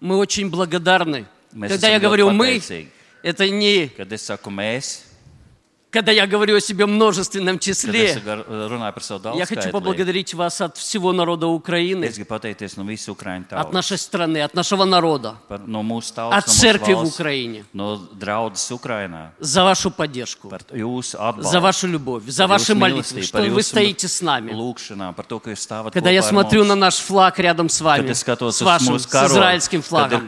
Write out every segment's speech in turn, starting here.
Мы очень благодарны. Mēs Когда я говорю «мы», это не когда я говорю о себе в множественном числе, я хочу поблагодарить вас от всего народа Украины, от нашей страны, от нашего народа, от церкви в Украине, за вашу поддержку, за вашу любовь, за ваши молитвы, что вы стоите с нами. Когда я смотрю на наш флаг рядом с вами, с вашим, с израильским флагом,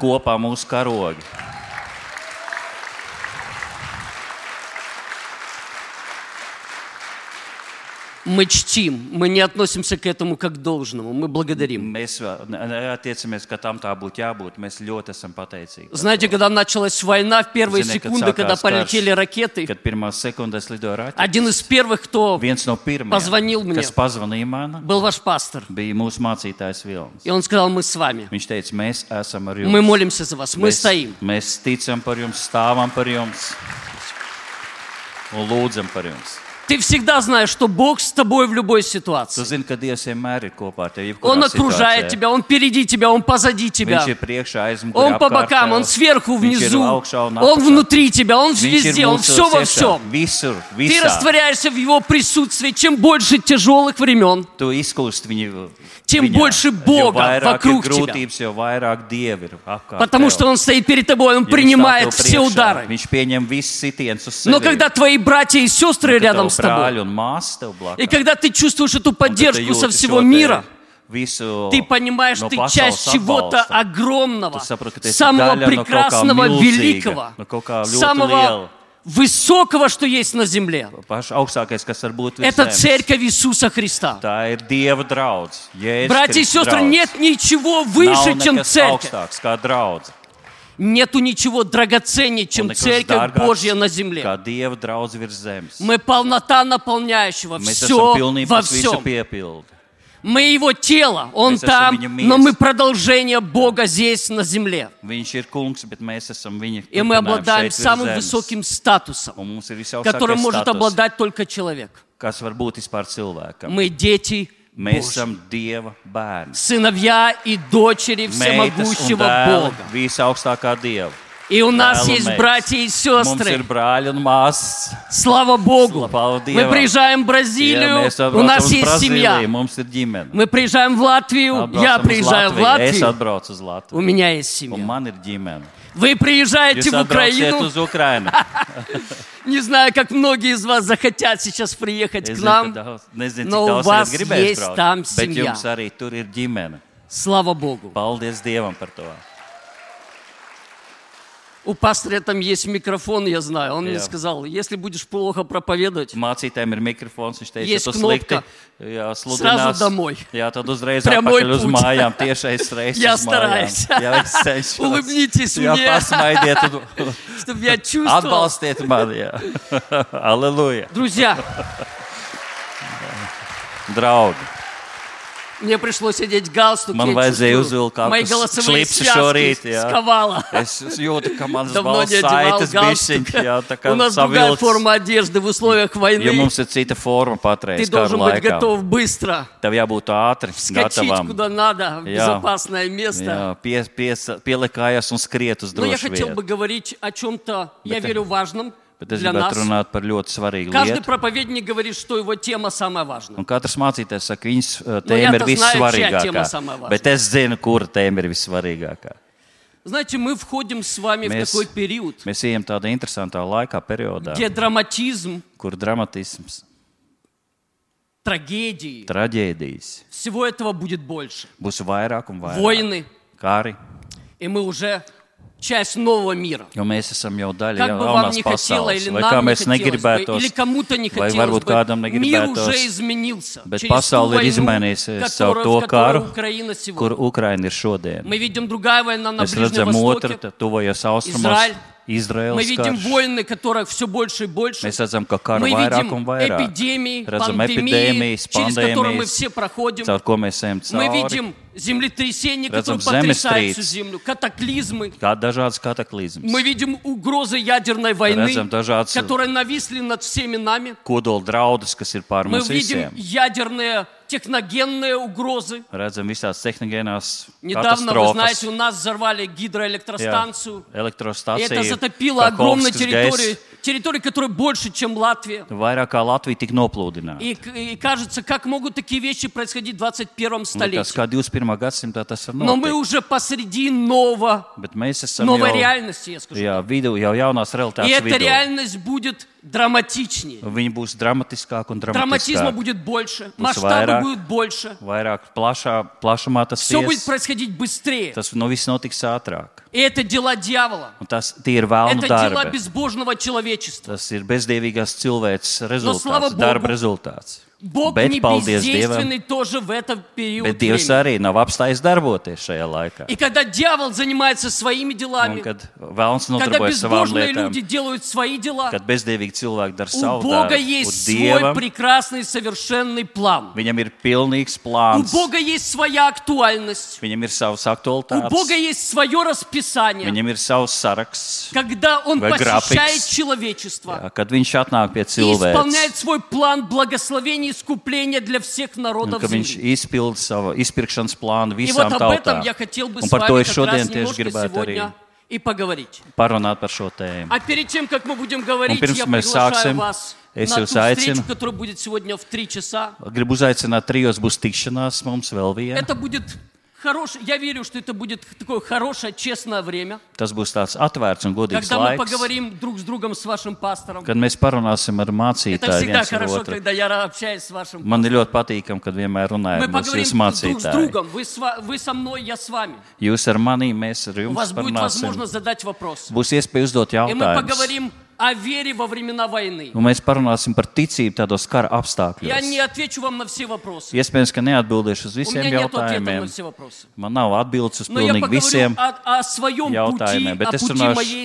мы чтим, мы не относимся к этому как к должному, мы благодарим. Mēs vēl ne- neatiecamies, ka tam tā būtu jābūt. Mēs ļoti esam pateicīgi. par Знаете, когда началась война, в первые kad секунды, когда полетели karš, ракеты, Kad pirmās sekundēs lidoja raķetes, один из первых, кто viens no pirmajiem, Pazvanil мне. kas pazvanīja man, был ваш пастор, bija mūsu mācītājs Vilnis. и он сказал, мы с вами, Viņš teica, mēs esam ar jums. мы молимся за вас, мы стоим. mēs ticam par jums, stāvam par jums un lūdzam par jums. Ты всегда знаешь, что Бог с тобой в любой Tu ситуации. zini, ka Dievs vienmēr ir kopā ar tevi. jebkurā Он окружает тебя, Он впереди тебя, Он позади тебя. Viņš ir priekšā, aizmugurē. Он по apkārt бокам, tev. Он сверху, Viņš ir внизу, augšā un Он apakšā. внутри тебя, Он Viņš ir везде, Он mūsu все во iekšā, всем. Visur, Ты visā. растворяешься в Его присутствии. Чем больше тяжелых времен, Tu izkūsti viņu тем Viņa, больше Бога вокруг тебя. Потому что Он стоит перед тобой, Он принимает все удары. Но когда твои братья и сестры рядом с тобой, и когда ты чувствуешь эту поддержку со всего мира, ты понимаешь, ты часть чего-то огромного, самого прекрасного, великого, самого высокого, что есть на земле. Pašs augstākais, kas var būt Это virs zemes. церковь Иисуса Христа. Tā ir Dieva draudz. Jēzus Братья и Kristus сестры, draudz. нет ничего Nav выше, чем nekas церковь. augstāks kā draudz. Нету ничего драгоценнее, Un чем nekas церковь dārgāks Божья на земле. Kā Dieva draudz virs zemes. Мы полнота наполняющего Mēs esam все pilnīgi во kas visu всем. piepildi. Мы его тело, он Mēs esam там, viņa но мы miesa. продолжение Бога здесь на земле. Viņš ir kungs, bet mēs esam viņa И мы turpinājums обладаем šeit virs самым zemes. высоким статусом, Un mums ir visaugstākais которым может status, обладать только человек. kas var būt vispār cilvēkam. Мы дети Mēs Божьи, esam Dieva bērni. сыновья и дочери Meitas un всемогущего dēli Бога. visaugstākā Dieva. И у нас есть братья и сестры. Слава Богу. Мы приезжаем в Бразилию, у нас есть семья. Мы приезжаем в Латвию, я приезжаю в Латвию. У меня есть семья. Вы приезжаете в Украину. Не знаю, как многие из вас захотят сейчас приехать к нам, но у вас есть там семья. Слава Богу. Paldies Dievam par to. У пастыря там есть микрофон, я знаю. Он мне Jā. сказал, если будешь плохо проповедовать, Mācītājiem ir mikrofons. Viņš teica, Есть ka tu slikti кнопка. jā, Сразу sludinās. домой. Jā, tad uzreiz Прямой atpakaļ uz путь. mājām, tiešais reizes Я uz mājām. стараюсь. Jā, es cenšos. Улыбнитесь Jā, мне. pasmaidiet un чтобы я чувствовал. atbalstiet mani. jā. Aleluja. Друзья, Draugi, мне пришлось одеть галстук. Man я vajadzēja чувствую, uzvilkt kaut Мои kas голосовые klipsi связки šorīt, jā. сковало. es jūtu, ka manas Давно balss не одевал saites галстук. bišķiņ, jā, tā kā У нас другая savilkts. форма одежды в условиях Jo войны. mums ir cita forma Ты patreiz, kā должен быть laikā. готов быстро Tev jābūt ātri, скачать gatavam. куда надо, в Jā. безопасное место. Jā, pie, pie, pielekājas un skriet uz Но я drošu хотел бы vietu. говорить о чем-то, я Bet- верю, важном Bet es для нас. gribētu runāt par ļoti svarīgu Каждый lietu. проповедник говорит, что его тема самая важная. Un katrs mācītājs saka, viņas uh, я-то tēma ir знаю, чья тема vissvarīgākā. самая важная. Bet es zinu, kura tēma ir vissvarīgākā. Знаете, мы входим с вами в Mēs, такой период, mēs ejam tādā interesantā laikā, periodā, где драматизм, kur dramatisms, трагедии, traģēdijas всего этого будет больше. būs vairāk un vairāk. Войны, Kari, и мы уже часть нового мира. jo mēs esam jau daļa Как бы вам jaunās не хотело, pasaules. или Vai kā нам не mēs хотелось бы, negribētos, или кому-то не vai хотелось varbūt kādam бы, мир уже negribētos, изменился bet через ту pasaule ir войну, izmainījusies caur которую, to в которой karu, Украина kur сегодня. Ukraina ir šodien. Мы видим другая война на Mēs Ближнем redzam otru, Востоке. tuvojos austrumos, Израиль. Мы Izraels видим karš. войны, которых все больше и больше. Mēs redzam, ka karu Мы vairāk видим un vairāk. эпидемии, Redzam пандемии, epidēmijas, через которые мы pandēmijas, все проходим. caur ko mēs ejam Мы cauri. видим землетрясения, Redzam которые потрясают всю zemestrīces. землю, катаклизмы. Kā dažādas kataklizmas. Мы видим угрозы ядерной войны, Redzam dažādas которые нависли над всеми нами. kodola draudus, kas ir pār Мы mums видим visiem. ядерные техногенные угрозы. Redzam visās tehnogēnās Недавно, вы знаете, у нас взорвали Jā, гидроэлектростанцию. И это затопило огромные Kakhovskas территории, gaiss. территории, которые больше, чем Латвия. Vairāk kā Latvija tika noplūdināta. И, к- и кажется, как могут такие вещи происходить в 21 Likās, столетии. kā 21. gadsimtā tas var Но мы notikt. уже посреди нового, Bet mēs esam новой jau, реальности, я скажу. jā, vidu, jau jaunās И realitātes эта vidū. реальность будет драматичнее. Viņi būs dramatiskāki un Драматизма dramatiskāki. будет больше, Būs масштабы vairāk. будут больше. Vairāk plašā, plašumā tas Все будет ies. происходить быстрее. Tas nu, viss notiks ātrāk. И это дела дьявола. Un tas tie ir vēlnu Это дела darbi. безбожного человечества. Tas ir bezdievīgās cilvēces slava rezultāts, Bogu, darba rezultāts. Бог Bet не paldies Dievam, бездейственный тоже в этот период bet Dievs времени. arī nav apstājis darboties šajā laikā. И когда дьявол занимается своими Un, делами, kad vēlns когда nodarbojas savām безбожные lietām, люди делают свои дела, kad bezdevīgi cilvēki dara у savu Бога darbu, есть un свой Dievam прекрасный совершенный план. viņam ir pilnīgs У plāns, Бога есть своя актуальность. viņam ir savs У aktualitātes, Бога есть свое расписание. viņam ir savs saraksts. Когда Он Vai посещает grafiks. человечество Jā, kad viņš atnāk pie и исполняет cilvēks, свой план благословения и искупления для всех un народов ka viņš земли. izpild savu izpirkšanas plānu И вот visām об этом tautām. я хотел бы Un с par to вами es как раз šodien tieši немножко gribētu arī сегодня и поговорить. parunāt par šo tēmu. А перед тем, как мы будем говорить, pirms я mēs приглашаю sāksim, вас es на ту jūs aicinu. встречу, которая будет сегодня в 3 часа. Gribu uzaicināt, trijos būs tikšanās mums vēl viena. Это будет хорошее, я верю, что это будет такое хорошее, честное время, Tas būs tāds atvērts un godīgs когда мы laiks, поговорим друг с другом, с вашим пастором. kad mēs parunāsim ar Это mācītāju всегда viens ar хорошо, otru. когда я общаюсь с вашим Man ir ļoti patīkami, kad vienmēr runājam Мы ar поговорим jūsu друг с mācītāju. другом. Вы, с ва- вы со мной, я с вами. Jūs ar mani, mēs ar У jums вас будет parunāsim. возможность задать вопрос. Būs iespēja uzdot И мы jautājumus. поговорим Un mēs parunāsim par ticību tādos kara apstākļos. Iespējams, ka neatbildēšu uz visiem jautājumiem. Man nav atbildes uz pilnīgi visiem jautājumiem, bet es runāšu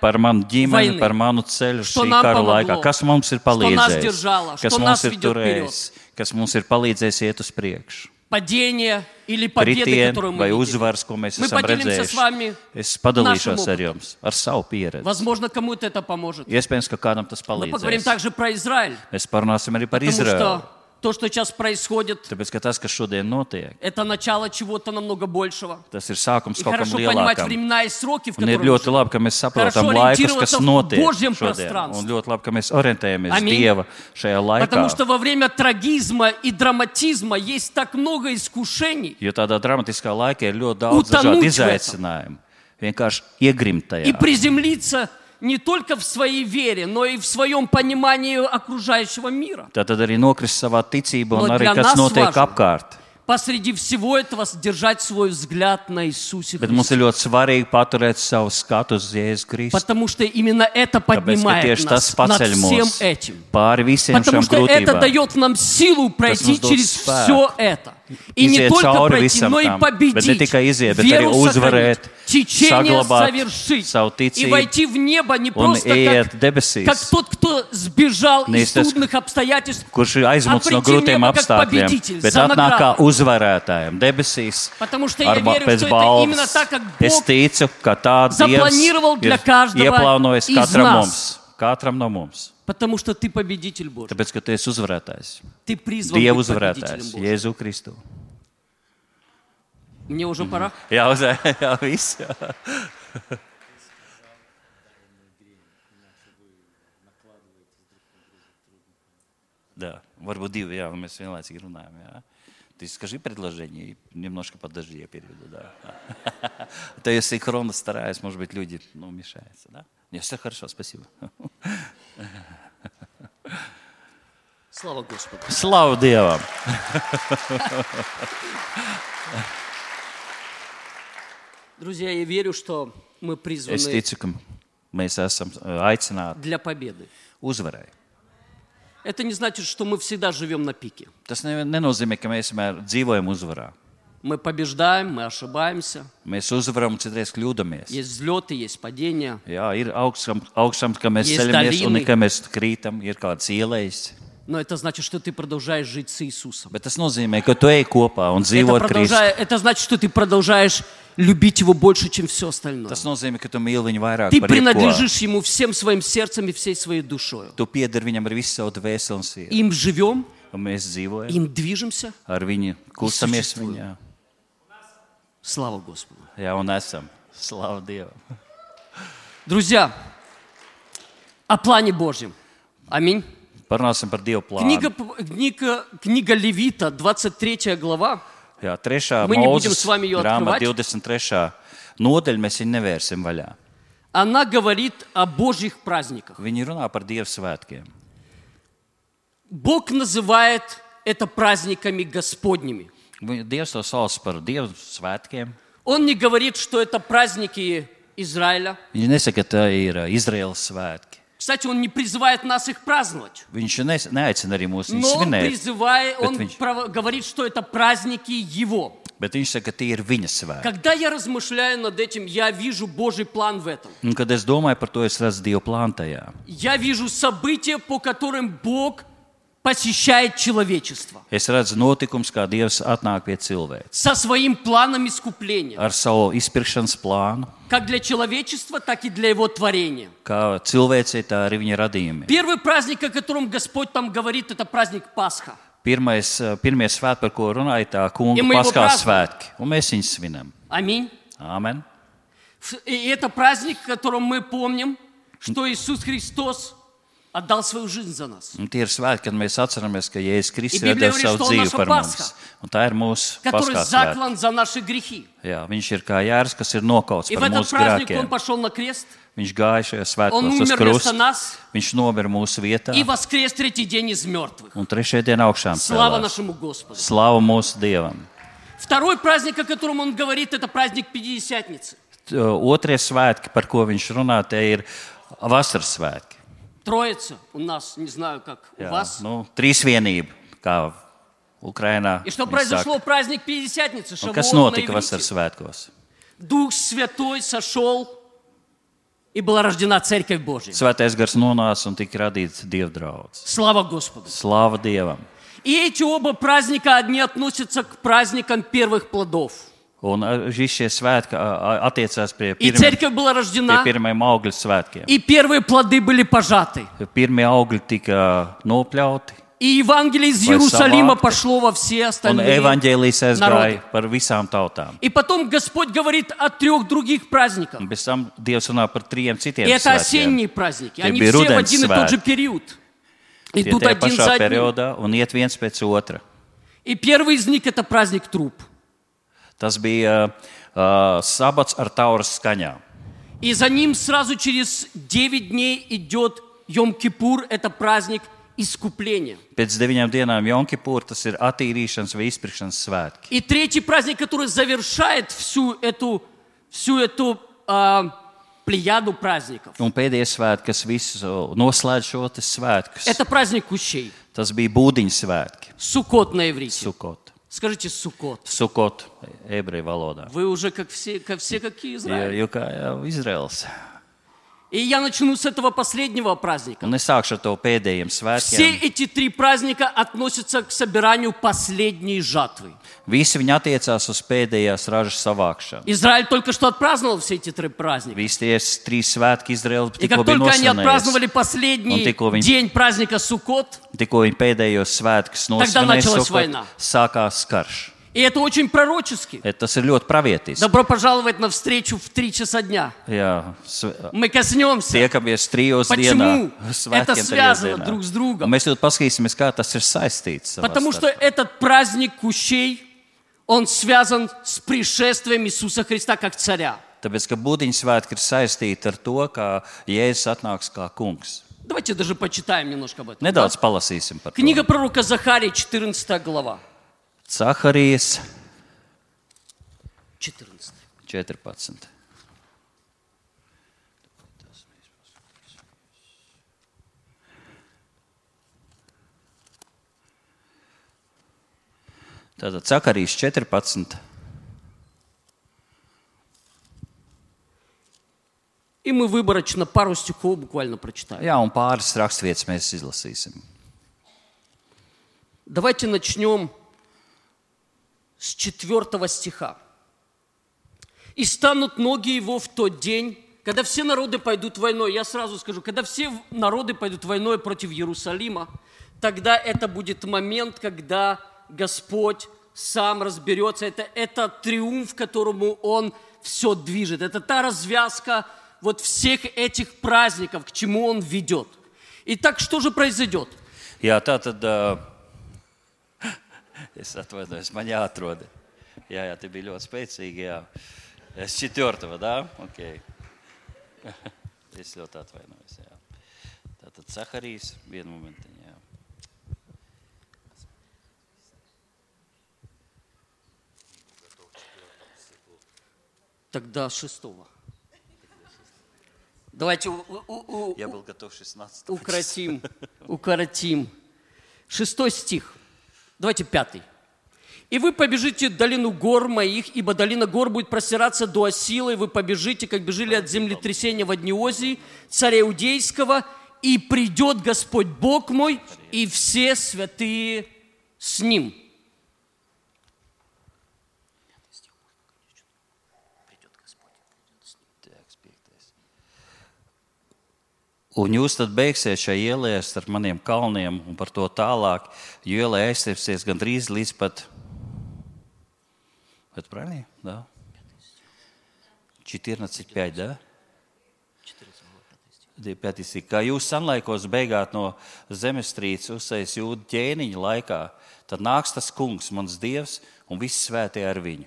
par manu ģimeni, par manu ceļu šī kara laikā. Kas mums ir palīdzējis? Kas mums ir turējis? Kas mums ir palīdzējis iet uz priekšu? падение или победы, Kritieni которую мы vai видели. uzvaras, ko mēs Мы esam поделимся с вами redzējuši. Es padalīšos нашим ar опытом. jums, ar savu pieredzi. Возможно, кому-то это поможет. Iespējams, ka kādam tas Мы поговорим palīdzēs. также про Израиль, Mēs parunāsim arī par потому Izraēlu. что то, что сейчас происходит, Tāpēc, ka tas, kas šodien notiek, это начало чего-то намного большего. tas ir sākums И kaut kam хорошо понимать lielākam. времена и сроки, в Un ir которых мы ļoti живем. labi, ka mēs saprotam Хорошо laikus, ориентироваться в notiek Божьем šodien. пространстве. Un ļoti labi, ka mēs orientējamies Аминь. Dieva šajā laikā. Потому что во время трагизма и драматизма есть так много искушений. Jo tādā dramatiskā laikā ir ļoti daudz Utanūt dažādu в izaicinājumu. Vienkārši iegrimt tajā. И приземлиться не только в своей вере, но и в своем понимании окружающего мира. Tad arī nokrist savā ticībā, un arī kas notiek apkārt. Посреди всего этого держать свой взгляд на Иисусе Bet mums ir ļoti svarīgi paturēt savu skatu uz Jēzu Kristu. Потому что именно это Tāpēc, поднимает tas нас над всем этим. pāri visiem Потому что это дает нам силу пройти через все это. И не Iziet только cauri пройти, visam но и tam. Bet ne победить, tikai iziet, bet arī веру uzvarēt, сохранить, течение saglabāt совершить savu и ticību войти в небо не un просто iet как, debesīs. как тот, кто сбежал Не из tas, трудных обстоятельств, kurš ir aizmucis А no прийти в grūtiem небо как apstākļiem, победитель, bet за atnāk kā награду. uzvarētājiem debesīs. Потому что я ar ba- верю, pēc что это именно balvas. так, как Es Бог ticu, ka tā запланировал Dievs для ir каждого ieplānojis из katram нас. mums. Katram no mums. Потому что ты победитель Божий. Tāpēc, ka tu esi uzvarētājs. Ты призван Dieva быть uzvarētājs, победителем Божьим. Jēzu Kristu. Мне уже пора. Jā, uz, jā, viss. Jā. Да, varbūt divi, jā, mēs vienlaicīgi runājam. Jā. Ты скажи предложение, и немножко подожди, я переведу, да. То если синхронно стараюсь, может быть, люди ну, мешаются, да? Нет, все хорошо, спасибо. Слава Господу. Слава Dievam! Друзья, я верю, что мы Es призваны ticu, ka mēs esam eh, aicināti для победы. uzvarai. Это не значит, что мы всегда живем на пике. Tas ne, nenozīmē, ka mēs vienmēr dzīvojam uzvarā. Мы побеждаем, мы ошибаемся. Mēs uzvaram un citreiz kļūdāmies. Есть взлеты, есть падения. Jā, ir augstām, augstām ka mēs Есть ceļamies, un долины. ka mēs krītam, ir kāds ielais. Но это значит, что ты продолжаешь жить с Иисусом. Bet tas nozīmē, ka tu ej kopā un Это, dzīvo ar Kristu. это значит, что ты продолжаешь любить Его больше, чем все остальное. Tas nozīmē, ka tu mīli viņu vairāk Ты par принадлежишь Ему всем своим сердцем и всей своей душой. Tu piedari viņam ar visu savu dvēseli un sirdi. Им живем, Un mēs dzīvojam им движемся. ar viņu, kustamies viņā. Слава Господу. Jā, un esam. Slavu Dievam. Друзья, о плане Божьем. Аминь. Parunāsim par Dievu plānu. Книга, книга, книга Левита, 23 глава. Jā, trešā Мы не будем с вами grāmata, открывать. 23. nodaļa, mēs viņu nevērsim vaļā. Она говорит о Божьих праздниках. Viņi runā par Dievu svētkiem. Бог называет это праздниками Господними. Dievs to sauc par Dievu svētkiem. Он не говорит, что это праздники Израиля. Viņš nesaka, ka tā ir Izraels svētki. Кстати, он не призывает нас их праздновать. Viņš ne, neaicina arī mūs viņus Но он svinēt, призывает, он ведь- право- говорит, что это праздники Его. bet viņš saka, ka tie ir viņa svētki. Когда я размышляю над этим, я вижу Божий план в этом. Un, kad es domāju par to, es redzu Dievu plānu tajā. Я вижу события, по которым Бог посещает человечество Es redzu notikums, kā Dievs atnāk pie cilvēka со своим планом искупления, ar savu izpirkšanas plānu, как для человечества, так и для его творения. kā cilvēcei, tā arī viņa radījumi. Первый праздник, о котором Господь там говорит, это праздник Пасха. Pirmais, ā, pirmie svētki, par ko runāja, tā Ja kunga мы его paskās празднуем. svētki, un mēs viņus svinam. Аминь. Āmen. Ф- И это праздник, в котором мы помним, что Иисус Христос отдал свою жизнь за нас. Un tie ir svētki, kad mēs atceramies, ka Jēzus Kristus I ir Biblia devis говорит, savu что он dzīvi наша par Pascha. mums. Un tā ir mūsu который paskās svētki. заклан за наши грехи. Jā, viņš ir kā jērs, kas ir nokauts И в par этот mūsu праздник Он grēkiem. пошел на крест, Viņš gāja šajā Он svētkos uz умер вместо krusta. нас Viņš nomira mūsu vietā. и воскрес третий день из мертвых. Un trešajā dienā augšām Слава cēlās. нашему Господу. Slāva mūsu Dievam. Второй праздник, о котором Он говорит, это праздник Пятидесятницы. T- Otrie svētki, par ko viņš runā, tie ir vasaras svētki. Троица у нас, не знаю, как у Jā, вас. nu, trīsvienība, kā Ukrainā. И что viņi произошло в saka. праздник Пятидесятницы? Un kas Шавуот на notika vasaras иврите. svētkos? Дух Святой сошел, и была рождена Церковь Божья. Svētais gars nonāca un tika radīts dievdraudz. Слава Господу. Slāva Dievam! И эти оба праздника, одни относятся к праздникам первых плодов. Un ā, šis šie svētki ā, ā, attiecās pie, И pirmi, церковь была pie рождена, pirmajiem augļu svētkiem. и первые плоды были пожаты. Pirmie augļi tika nopļauti, И Евангелие из Vai Иерусалима savākti. пошло во все un остальные. evaņģēlijas народы. aizgāja par visām tautām. И потом Господь говорит о трех других праздниках. Un pēc tam Dievs runā par trim citiem И это svētkiem. осенние праздники. Tie Они bija все в rudens один и тот же svētki. период. Tie Идут tajā один pašā за одним. periodā un iet viens pēc otra. И первый из них это праздник труп. Tas bija uh, sabats ar tauras skaņām. И за ним сразу через 9 дней идет Йом-Кипур, это праздник искупления. Pēc deviņām dienām Jonkipūra tas ir attīrīšanas vai izpirkšanas svētki. И третий праздник, который завершает всю эту, всю эту а, плеяду праздников, Un pēdējie svētki, kas visu noslēdz šo te svētkus, это праздник кущей. tas bija būdiņu svētki. Сукот на иврите. Sukot. Скажите «сукот». «Сукот» э, – э, еврей волода. Вы уже как все, как все какие Израиль. Я, я, я Израилс. И я начну с этого последнего праздника. Un es sākšu ar to pēdējiem Все svētkiem. эти три праздника относятся к собиранию последней жатвы. Visi viņi attiecās uz pēdējās ražas savākšanu. Израиль только что отпраздновал все эти три праздника. Visi tie trīs svētki Izraels И tikko как bija только они отпраздновали nosvinējuši. последний Он tikko viņi- день праздника Суккот, Tikko viņi pēdējos svētkus Тогда началась война. nosvinēja, sākās karš. и это очень пророчески. Et Tas ir ļoti pravietiski. Добро пожаловать на встречу в три часа дня. Jā, sve- Мы коснемся. tiekamies trijos Почему dienā. это svētkiem trijos связано dienā. друг с другом? Un Mēs ļoti paskatīsimies, kā tas ir saistīts. savā Потому что starpā. этот праздник кущей, он связан с пришествием Иисуса Христа как царя. Tāpēc, ka būdiņu svētki ir saistīti ar to, kā Jēzus atnāks kā kungs. Давайте даже почитаем немножко об этом. Nedaudz palasīsim par to. Книга пророка Захария, 14 глава. Caharijas 14. 14. Tātad Cakarijas 14. И мы выборочно пару стихов буквально прочитаем. Jā, un pāris raksturvietas mēs izlasīsim. Давайте начнем с четвертого стиха. «И станут ноги его в тот день, когда все народы пойдут войной». Я сразу скажу, когда все народы пойдут войной против Иерусалима, тогда это будет момент, когда Господь сам разберется. Это, это триумф, которому Он все движет. Это та развязка вот всех этих праздников, к чему Он ведет. Итак, что же произойдет? Jā, tā tad uh, es atvainojos, man jāatrod. Jā, jā, tie bija ļoti spēcīgi. Jā. Es četvrtava, да? Okay. es ļoti atvainojos. Jā. Tātad Saharijas vienu momentiņu. Jā. Тогда шестого. Давайте у- у- у- Я был готов 16 укротим, укоротим. Шестой стих. Давайте пятый. «И вы побежите долину гор моих, ибо долина гор будет простираться до Осила, и вы побежите, как бежали от землетрясения в Одниозии, царя Иудейского, и придет Господь Бог мой, и все святые с Ним». Un jūs tad beigsiet šai ielai starp maniem kalniem un par to tālāk, jo ielai aizstāsies gandrīz līdz pat. Это правильно? Да. 14.5, да? 5. stih. Kā jūs sanlaikos beigāt no zemestrīces uzsēs jūdu ķēniņa laikā, tad nāks tas kungs, mans dievs, un viss svētie ar viņu.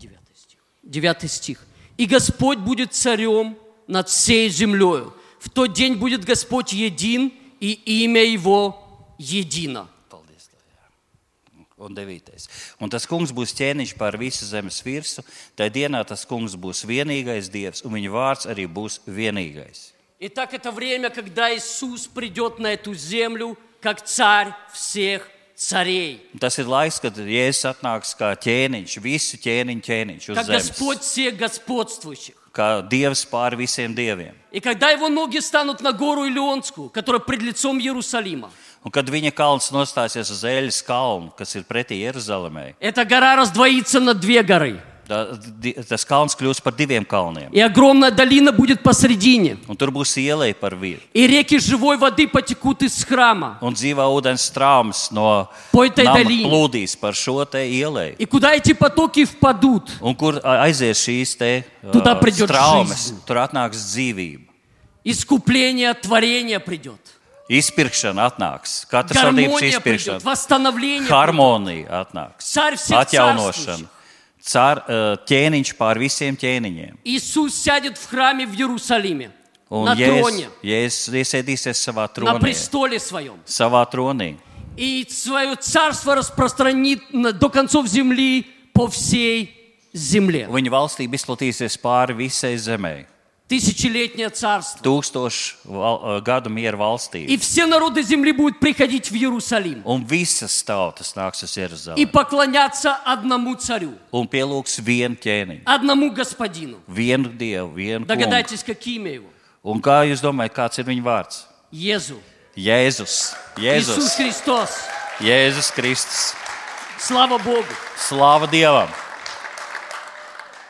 Девятый стих. Девятый стих. «И Господь будет царем над всей землею. В тот день будет Господь един, и имя Его едино». Paldies, tev, jā. Un devītais. Un tas kungs būs ķēniņš pār visu zemes virsmu. Tā dienā tas kungs būs vienīgais dievs, un viņa vārds arī būs vienīgais. Итак, это время, когда Иисус придет на эту землю как царь всех царей. Un tas ir laiks, kad Jēzus atnāks kā ķēniņš, visu ķēniņu ķēniņš uz Как zemes. Господь всех господствующих. Kā dievs pār visiem dieviem. И когда его ноги станут на гору Илионскую, которая пред лицом Иерусалима, Un kad viņa kalns nostāsies uz eļļas kalnu, kas ir pretī Jeruzalemē, эта гора раздвоится на две горы. tā- di- tas kalns kļūs par diviem kalniem. И огромная долина будет посредине. Un tur būs ielai par vienu. И реки живой воды потекут из храма. Un dzīvā ūdens traumas no Po tai nama daļīņai. plūdīs par šo te ielai. И куда эти потоки впадут? Un kur aizies šīs te Туда ā, придет traumas, жизнь. tur atnāks dzīvība. Искупление, творение придет. Izpirkšana atnāks, katras radības Гармония придет, izpirkšana, восстановление. придет. harmonija atnāks, Царь всех atjaunošana, царствующих. car, ā, ķēniņš pār visiem ķēniņiem. Иисус сядет в храме в Иерусалиме. Un на троне. Jēzus iesēdīsies savā На tronī, престоле своем. savā tronī. И свое царство распространит на- до концов земли по всей земле. Viņa valstība izplatīsies pāri visai zemē. Тысячелетнее царство. Tūkstošu val, ā, gadu miera valstī. И все народы земли будут приходить в Иерусалим Un visas tautas nāks uz и Jeruzalemi. поклоняться одному царю, Un pielūgs vienu ķēniņu, одному господину. vienu dievu, vienu kungu. Догадайтесь, какие имя его? Un kā jūs domājat, kāds ir viņa vārds? Езу. Jēzus. Иисус Jēzus, Христос. Jēzus Kristus. Слава Богу. Slāva Dievam!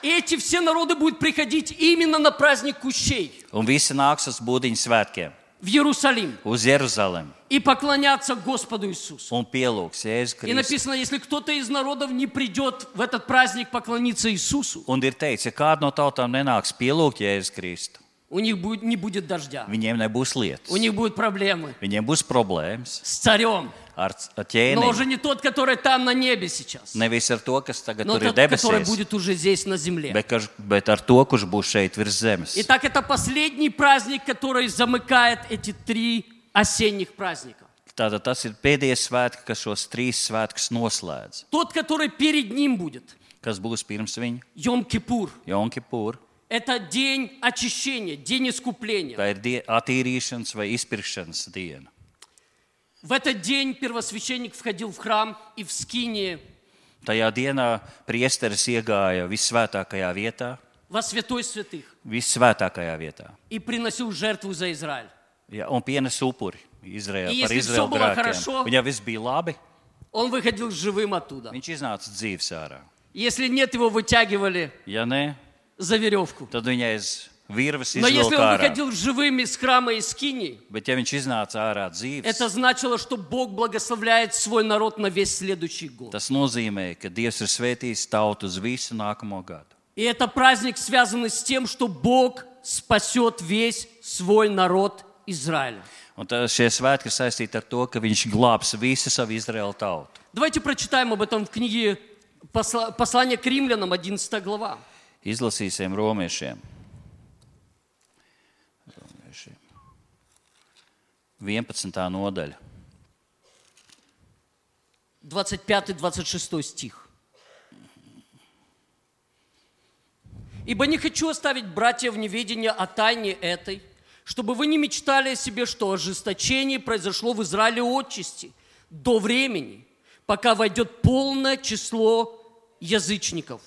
И эти все народы будут приходить именно на праздник Кущей. Un visi nāks uz būdiņu svētkiem, в Иерусалим. Uz Jeruzalemi и поклоняться Господу Иисусу. un pielūgs Jēzu И Kristu. написано, если кто-то из народов не придет в этот праздник поклониться Иисусу, Un ir teikts, ja kāda no tautām nenāks pielūgt Jēzu Kristu, у них будет, не будет дождя, viņiem nebūs lietas. у них будут проблемы Viņiem būs problēmas. с царем, ar c- ar но уже ķēniņu. не тот, который там на небе сейчас, Nevis ar to, kas tagad но tur ir тот, который debesīs, будет уже здесь на земле. bet, karš- bet ar to, kurš būs šeit virs zemes. Итак, это последний праздник, который замыкает эти три осенних праздника. Tātad tas ir pēdējais svētki, kas šos trīs svētkus noslēdz. Тот, который перед ним будет, Kas būs pirms viņa? Йом-Кипур. Jonkipūra. Это день очищения, день искупления. Tā ir die, attīrīšanas vai izpirkšanas diena. В этот день первосвященник входил в храм и в скинии Tajā dienā priesteris iegāja visvētākajā vietā, во святой святых visvētākajā vietā и приносил жертву за Израиль. ja, un pienes upuri Izraēlā И par если всё Izraēlu было grēkiem. хорошо- Viņam viss bija labi, Он выходил живым оттуда. viņš iznāca dzīves ārā. Если нет, его вытягивали Ja nē, за веревку. tad viņa aiz virves Но если izvilka он ārā. выходил живым из храма из Скинии, Bet ja viņš iznāca ārā dzīves, это значило, что Бог благословляет свой народ на весь следующий год. tas nozīmē, ka Dievs ir svētījis tautu uz visu nākamo gadu. И это праздник, связанный с тем, что Бог спасет весь свой народ Израиля. Un tā, šie svētki ir saistīti ar to, ka viņš glābs visu savu Izraēlu tautu. Давайте прочитаем об этом в книге посла- Послание к римлянам, 11 глава. Izlasīsim romiešiem. romiešiem. 11. nodaļa. 25-26 стих. «Ибо не хочу оставить братья в неведении о тайне этой, чтобы вы не мечтали о себе, что ожесточение произошло в Израиле отчасти до времени, пока войдет полное число язычников».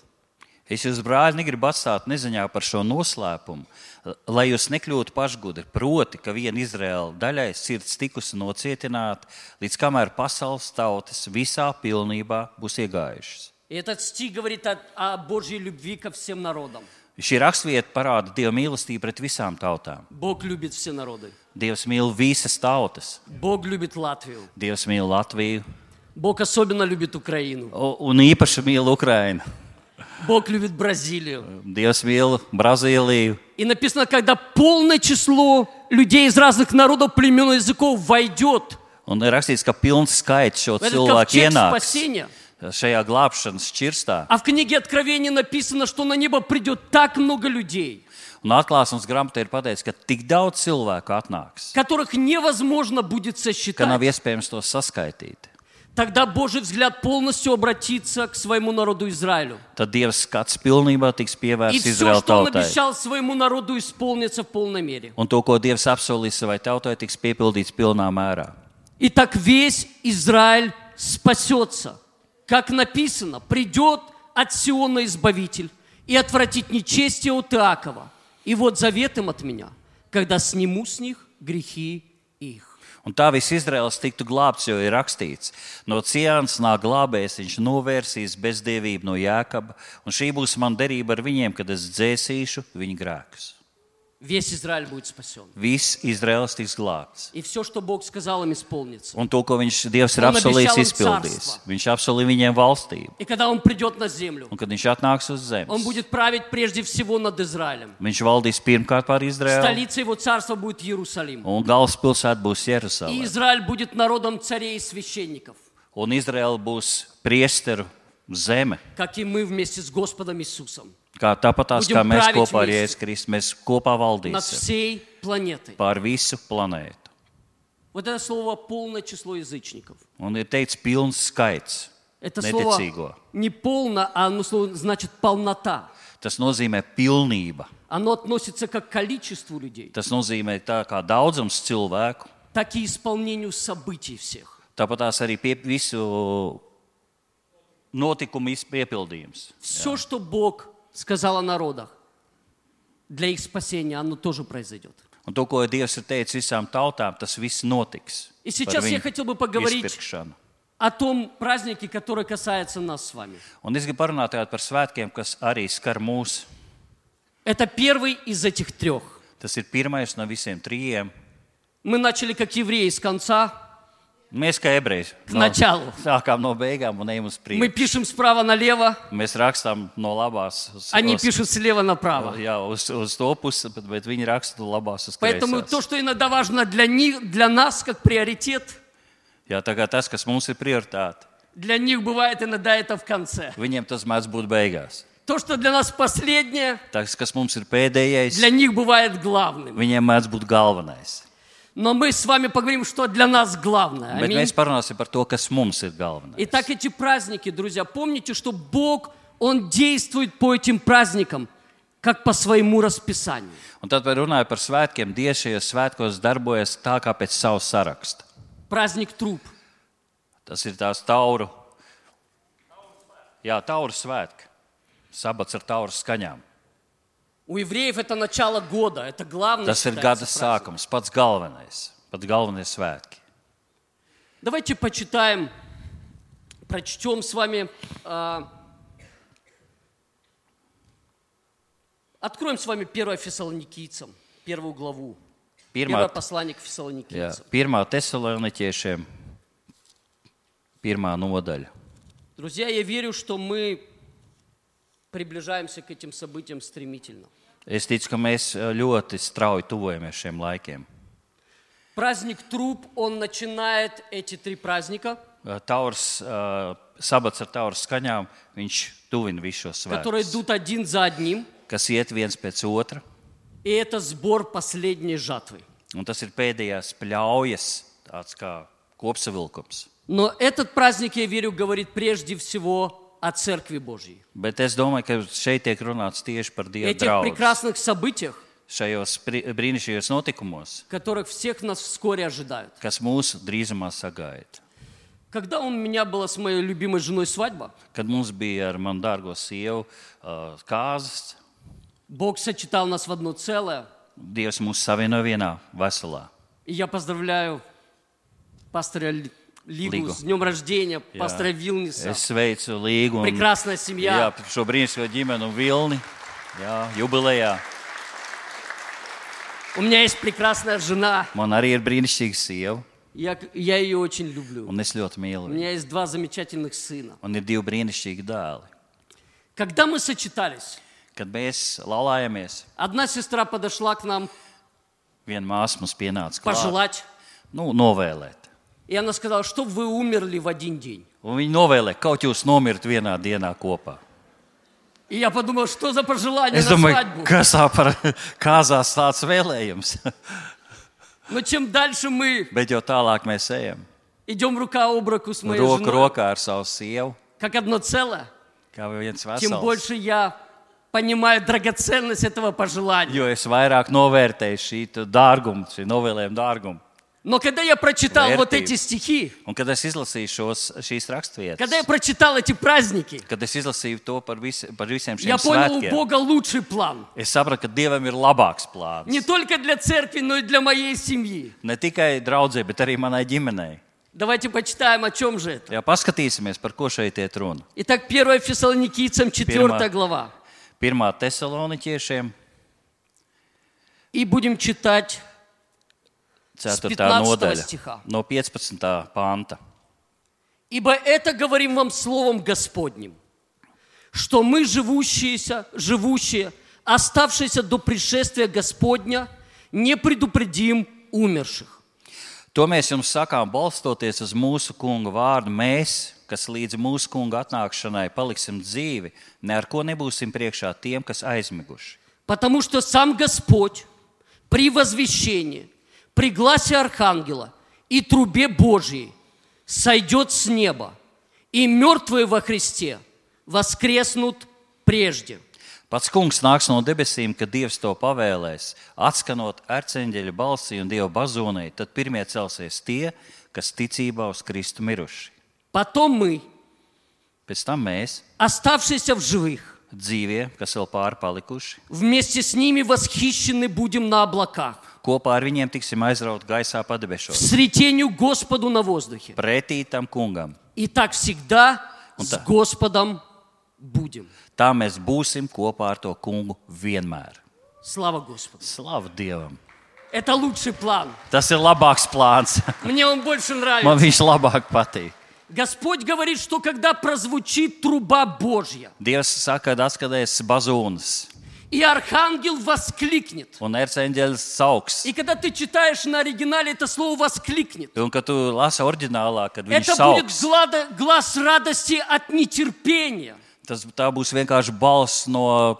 Es jūs, brāļi, negribu atstāt neziņā par šo noslēpumu, lai jūs nekļūtu pašgudri. Proti, ka viena Izraēla daļai sirds tikusi nocietināta, līdz kamēr pasaules tautas visā pilnībā būs iegājušas. И этот стих говорит о, о Божьей любви ко всем народам. Šī rakstvieta parāda Dieva mīlestību pret visām tautām. Бог любит все народы. Dievs mīl visas tautas. Bог любит Латвию. Dievs mīl Latviju Бог особенно любит Украину. u- un īpaši mīl Ukrainu. Bог любит Бразилию. Dievs mīl Brazīliju. И написано, когда полное число людей из разных народов, племен и языков войдет Un ir rakstīts, ka pilns skaits šo cilvēku ковчег ienāks спасения. šajā glābšanas čirstā. А в книге Откровения написано, что на небо придет так много людей, Un atklāsmes grāmatā ir pateikts, ka tik daudz cilvēku atnāks, которых невозможно будет ka nav сосчитать. iespējams to saskaitīt. Тогда Божий взгляд полностью обратится к своему народу Израилю. Tad Dieva skats pilnībā tiks И pievērsts все, Izraēla что Он tautai. обещал своему народу, исполнится в полной мере. Un to, ko Dievs apsolīs savai tautai, tiks piepildīts pilnā mērā. И так весь Израиль спасется. Как написано, придет от Сиона Избавитель и отвратит нечестие от Иакова. И вот завет им от меня, когда сниму с них грехи их. Un tā viss Izraels tiktu glābts, jo ir rakstīts, no Cijānas nāk glābējs, viņš novērsīs bezdievību no Jēkaba, un šī būs man derība ar viņiem, kad es dzēsīšu viņu grēkus. Весь Израиль будет спасен. Viss Izraels tiks glābts. И все, что Бог сказал им, исполнится. Un to, ko viņš Dievs ir Un apsolījis, обещал им izpildīs. царство. Viņš apsolīja viņiem valstību. И когда Он придет на землю, Un kad viņš atnāks uz zemes, Он будет править прежде всего над Израилем. viņš valdīs pirmkārt pār Izraēlu, Столица Его царства будет Иерусалим. un galvaspilsēta būs И Jeruzalem. Израиль будет народом царей и священников, Un Izraēla būs priesteru zeme. как и мы вместе с Господом Иисусом. Kā tāpat tās, Будем kā mēs править kopā ar вместе. Jēzus Kristus, mēs kopā над valdīsim всей планетой. pār visu planētu. Вот это слово полное число язычников. Un ir teikts, pilns skaits Это слово neticīgo. не полно, а оно слово значит полнота. Tas nozīmē pilnība. Оно относится как к количеству людей, Tas nozīmē tā kā daudzums cilvēku, так и исполнению событий всех. tāpat tās arī pie, visu notikumu iz- piepildījums. Все, что Бог сказал о народах, для их спасения, оно тоже произойдет. Un to, ko Dievs ir teicis visām tautām, tas viss notiks. И par сейчас я viņu хотел бы поговорить izpirkšanu. о том празднике, который касается нас с вами. Un es gribu parunāt tagad par svētkiem, kas arī skar mūs. Это первый из этих трех. Tas ir pirmais no visiem trījiem. Мы начали как евреи с конца, Mēs kā ebreji к началу. sākām no beigām un ejam uz Мы priekšu. пишем справа налево, Mēs rakstām no labās uz, они uz, пишут слева направо. jā, uz, uz to pusi, bet, bet viņi raksta no labās uz Поэтому kreisās. то, что иногда важно для них, для нас как приоритет, Jā, tā kā tas, kas mums ir prioritāte, для них бывает иногда это в конце. viņiem tas mēdz būt beigās. То, что для нас последнее, Tas, kas mums ir pēdējais, для них бывает главным. viņiem mēdz būt galvenais. Но мы с вами поговорим, что для нас главное. Bet Аминь. mēs parunāsim par to, kas mums ir galvenais. Итак, эти праздники, друзья, помните, что Бог, Он действует по этим праздникам, как по своему расписанию. Un tad, kad runāju par svētkiem, Dievs šajos svētkos darbojas tā kā pēc savas saraksta. Праздник труп. Tas ir tās tauru, jā, tauru svētki. Sabats ar tauru skaņām. У евреев это начало года, это главное. Tas ir считается gada праздник. sākums, pats galvenais. Pats galvenie svētki. Давайте почитаем, прочтем с вами а, Откроем с вами 1 Фессалоникийцам, первую главу. Pirmā, Первое послание к jā, Фессалоникийцам. pirmā tesaloniķiešiem, pirmā nodaļa. Друзья, я верю, что мы приближаемся к этим событиям стремительно. Es ticu, ka mēs ā, ļoti strauji tuvojamies šiem laikiem. Праздник труп, он начинает эти три праздника, Ā, Taurs, ā, sabats ar tauru skaņām, viņš tuvina visus šos которые svētkus, идут один за одним. kas iet viens pēc otra. И это сбор последней жатвы. Un tas ir pēdējās pļaujas, tāds kā kopsavilkums. Но этот праздник, я верю, говорит прежде всего о Церкви Божьей. Bet es domāju, ka šeit tiek runāts tieši par Dieva Этих draugu. прекрасных событиях, Šajos pri- brīnišķīgajos notikumos, которых всех нас вскоре ожидают. kas mūs drīzumā sagaida. Когда у меня была с моей любимой женой свадьба, Kad mums bija ar manu dārgo sievu uh, kārtas, Бог сочетал нас в одно целое. Dievs mūs savienoja vienā veselā. И я поздравляю пастора Ли- Лигу Лигу. с днем рождения, Jā. пастора Вилниса. Es sveicu Līgu un Прекрасная jā, семья. šo brīnišķīgo ģimeni un Vilni. Jā, jubilejā. У меня есть прекрасная жена. Man arī ir brīnišķīga sieva, Я, я ее очень люблю. un es ļoti mīlu У viņu. меня есть два замечательных сына. Un ir divi brīnišķīgi dēli. Когда мы сочетались, Kad mēs laulājamies, одна сестра подошла к нам viena māsa mums pienāca klāt, пожелать. nu, novēlēt. И она сказала, что вы умерли в один день. Un viņi novēlēja, kaut jūs nomirt vienā dienā kopā. И я подумал, что за пожелание Es на domāju, свадьбу. kas tā par kāzās tāds vēlējums. Но чем дальше мы Bet jau tālāk mēs ejam. идем рука об руку с моей Roku женой, rokā ar savu sievu, как одно целое, kā viens тем vesels. больше я понимаю драгоценность этого пожелания. Jo es vairāk novērtēju šī tā dārgumu, šī novēlējuma dārgumu. Но когда я прочитал вот Вертив. эти стихи, Un kad es izlasīju šos, šīs raksturvietas, когда я прочитал эти праздники, kad es izlasīju to par, vis, par visiem я šiem понял, у svētkiem, Бога лучший план. es sapratu, ka Dievam ir labāks plāns. Не только для церкви, но и для моей семьи. Ne tikai draudzē, bet arī manai ģimenei. Давайте почитаем, о чем же это. Jā, paskatīsimies, par ko šeit iet runa. Итак, 1 Фессалоникийцам, 4 Первое. глава. Pirmā tesaloniķiešiem, И будем читать 4. 15 nodaļa, стиха. no 15. panta. Ибо это говорим вам словом Господним, что мы, живущиеся, живущие, оставшиеся до пришествия Господня, не предупредим умерших. To mēs jums sakām, balstoties uz mūsu kunga vārdu. Mēs, kas līdz mūsu kunga atnākšanai paliksim dzīvi, ne ar ko nebūsim priekšā tiem, kas aizmiguši. Потому что сам Господь при возвещении, при гласе Архангела и трубе Божьей сойдет с неба, и мертвые во Христе воскреснут прежде. Pats kungs nāks no debesīm, kad Dievs to pavēlēs, atskanot arcēnģeļa balsī un Dieva bazonai, tad pirmie celsies tie, kas ticībā uz Kristu miruši. Потом мы, Pēc tam mēs, оставшиеся в живых, dzīvie, kas vēl pārpalikuši, вместе с ними восхищены будем на облаках, kopā ar viņiem tiksim aizrauti gaisā в padebešos, сретению Господу на воздухе. pretī tam kungam. И так всегда с да. Господом будем. Tā mēs būsim kopā ar to kungu vienmēr. Слава Господу. Slavu Dievam! Это лучший план. Tas ir labāks plāns. Мне он больше Man нравится. viņš labāk patīk. Господь говорит, что когда прозвучит труба Божья, Dievs saka, ka atskatās bazūnas и архангел воскликнет. un erceņģeļs sauks. И когда ты читаешь на оригинале это слово «воскликнет», Un, kad tu lasi oriģinālā, kad viņš это будет глада- глаз радости от нетерпения. tas tā būs vienkārši balss no.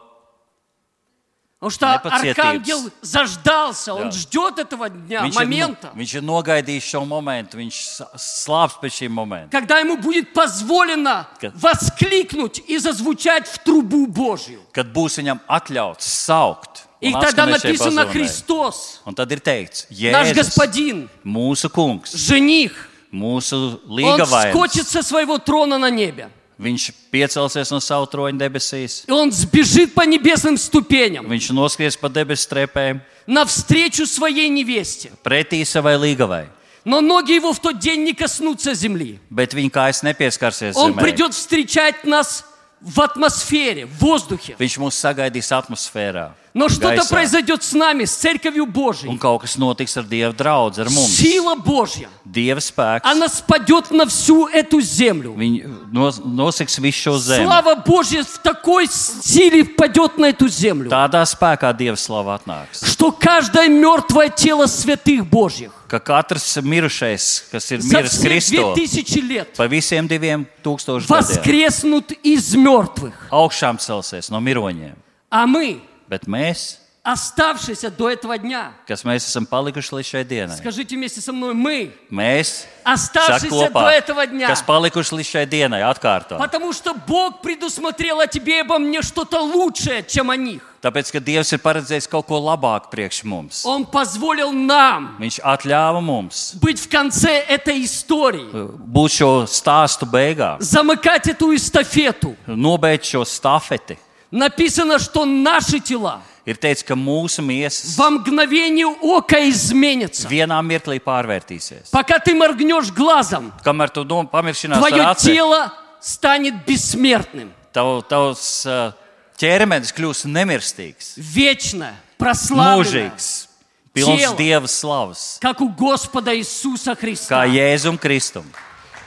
Потому что Непоцетības. архангел заждался, он Да. ждет этого дня, Viņš ir, момента, nu, viņš ir nogaidījis šo momentu, viņš sa- slāpst pēc šī momenta. когда ему будет позволено Ka- воскликнуть и зазвучать в трубу Божью. Kad būs viņam atļauts saukt. И un тогда atskanēt šai написано bazonai. Христос, Un tad ir teikts, наш Jēzus, Господин, mūsu kungs, жених, mūsu он līgavājums. вскочит со своего трона на небе. Viņš piecelsies no savu troņa debesīs. И он сбежит по небесным ступеням Viņš noskries pa debesu trepēm навстречу своей невесте. pretī savai līgavai. Но ноги его в тот день не коснутся земли. Bet viņa kājas nepieskarsies Он zemē. придет встречать нас в атмосфере, в воздухе. Viņš mūs sagaidīs atmosfērā. Но что-то gaisā. произойдет с нами, с Церковью Un Божьей. kaut kas notiks ar Dieva draugu, ar mums. Сила Божья, Dieva spēks. она спадет на всю эту землю. Viņi nos, nosiks visu šo zemi. Слава Божья в такой силе впадет на эту землю, Tādā spēkā Dieva slava atnāks. что каждое мертвое тело святых Божьих Ka katrs mirušais, kas ir за miris все Kristo, 2000 лет pa visiem diviem tūkstošiem gadiem, воскреснут из мертвых. augšām celsies no miroņiem. А мы, Bet mēs, оставшиеся до этого дня, kas mēs esam palikuši līdz šai dienai, скажите вместе со мной, мы, mēs, оставшиеся saka до kopā, этого дня, kas palikuši līdz šai dienai, atkārto. потому что Бог предусмотрел о тебе и обо мне что-то лучшее, чем о них. Tāpēc, ka Dievs ir paredzējis kaut ko labāku priekš mums. Он позволил нам Viņš atļāva mums быть в конце этой истории, būt šo stāstu beigās, замыкать эту эстафету. nobeigt šo stafeti. Написано, что наши тела Ir teicis, ka mūsu miesas во мгновение ока изменятся. vienā mirklī pārvērtīsies. Пока ты моргнешь глазом, Kamēr tu dom- pamiršinās ar твое aci, тело станет бессмертным, tav, tavs ā, ķermenis kļūs nemirstīgs, вечно, прославленное, mūžīgs, pilns Ciela. Dieva slavas, как у Господа Иисуса kā Христа. Jēzum Kristum.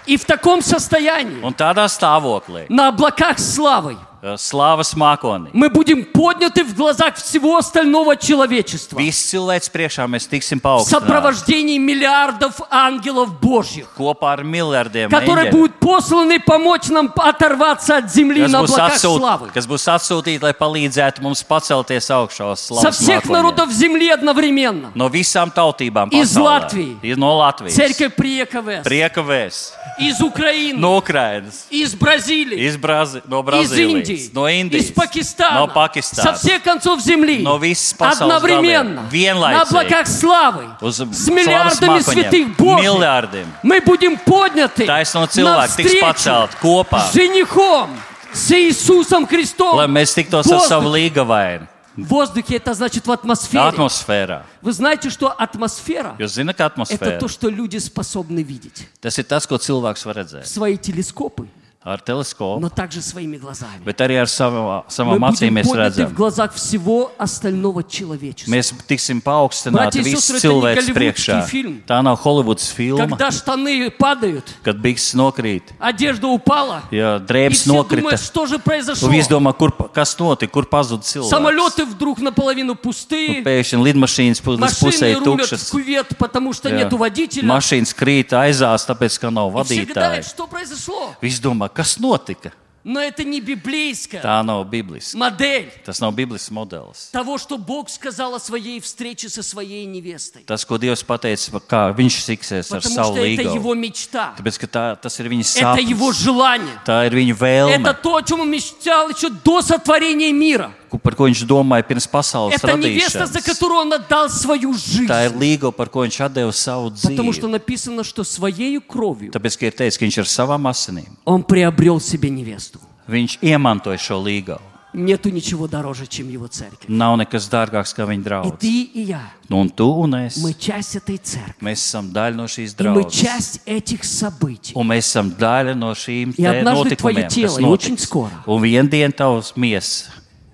И в таком состоянии, Un tādā stāvoklī, на облаках славы, ā, slavas mākonī, мы будем подняты в глазах всего остального человечества visi cilvēks priekšā mēs tiksim в paaugstināti сопровождении миллиардов ангелов Божьих, kopā ar miljardiem которые eņģeļu, будут посланы помочь нам оторваться от земли kas на būs, облаках atsūt, славы. kas būs atsūtīti, lai palīdzētu mums pacelties augšā uz Со slavas всех mākoņiem. народов земли одновременно. No visām tautībām Из pasaulē. Латвии. Ir no Latvijas, Церковь Приековес, Prieka vēsts, из Украины, no Ukrainas, из Бразилии, iz Brazi, no из Индии, Brazīlijas, no Indijas, из Пакистана, no со Pakistānas, всех концов земли, no visas pasaules одновременно, galiem, vienlaicīgi. на облаках славы, uz с slavas миллиардами mākoņiem, святых Божьих, miljardiem. мы будем подняты Taisno cilvēki tiks навстречу pacelt kopā, с женихом, с Иисусом Христом. lai mēs tiktos в ar savu воздухе. līgavainu, В воздухе это значит в атмосфере. atmosfērā. Вы знаете, что атмосфера Jūs zināt, ka это atmosfēra то, что люди способны видеть. tas ir tas, ko cilvēks var redzēt Свои телескопы, ar teleskopu, но также своими глазами. bet arī ar savām, Мы savām будем acīm mēs подняты в redzam. глазах всего остального человечества. Mēs tiksim paaugstināti Bratья и visu сестры, это не cilvēku голливудский priekšā. фильм. Tā nav Holivudas filma, Когда штаны падают, kad bikses nokrīt, одежда упала, ja и drēbes все nokrita. думают, что же произошло. Un viss domā, kur, kas notika, kur pazuda cilvēks. Самолеты вдруг наполовину Un pustые, Pēkšņi lidmašīnas pu- līdz pusē машины рулят в tukšas. кювет, потому что Jā. нету водителя. Mašīnas krīt aizās, tāpēc, ka nav И все гадают, vadītāja. что произошло. Viss domā, kas notika? Но это не библейская Tā nav bibliska. модель Tas nav biblisks modelis. того, что Бог сказал о своей встрече со своей невестой. Tas, ko Dievs pateica, kā viņš siksies ar Потому savu что это līgumu. его мечта. Tāpēc, ka tā, tas ir viņa Это его sapnis. желание. Tā ir viņa Это vēlme, то, о чем он мечтал еще до сотворения мира. ku- par ko viņš domāja pirms pasaules Это невеста, за radīšanas. которую он отдал свою жизнь. Tā ir līga, par ko viņš atdeva savu Потому что dzīvi. написано, что своей кровью Tāpēc, ka ir teicis, ka viņš ar savām asinīm, он приобрел себе невесту. viņš iemantoja šo līgu. Нету ничего дороже, чем его церковь. Nav nekas dārgāks kā viņa И draugs. ты, и я, Nu, un tu un es, мы часть этой церкви. mēs esam daļa no šīs И мы draudzes. часть этих событий. Un mēs esam daļa no šīm И te однажды твое notikumiem, тело, kas и очень notiks. скоро. Un vien dienu tavs miesas,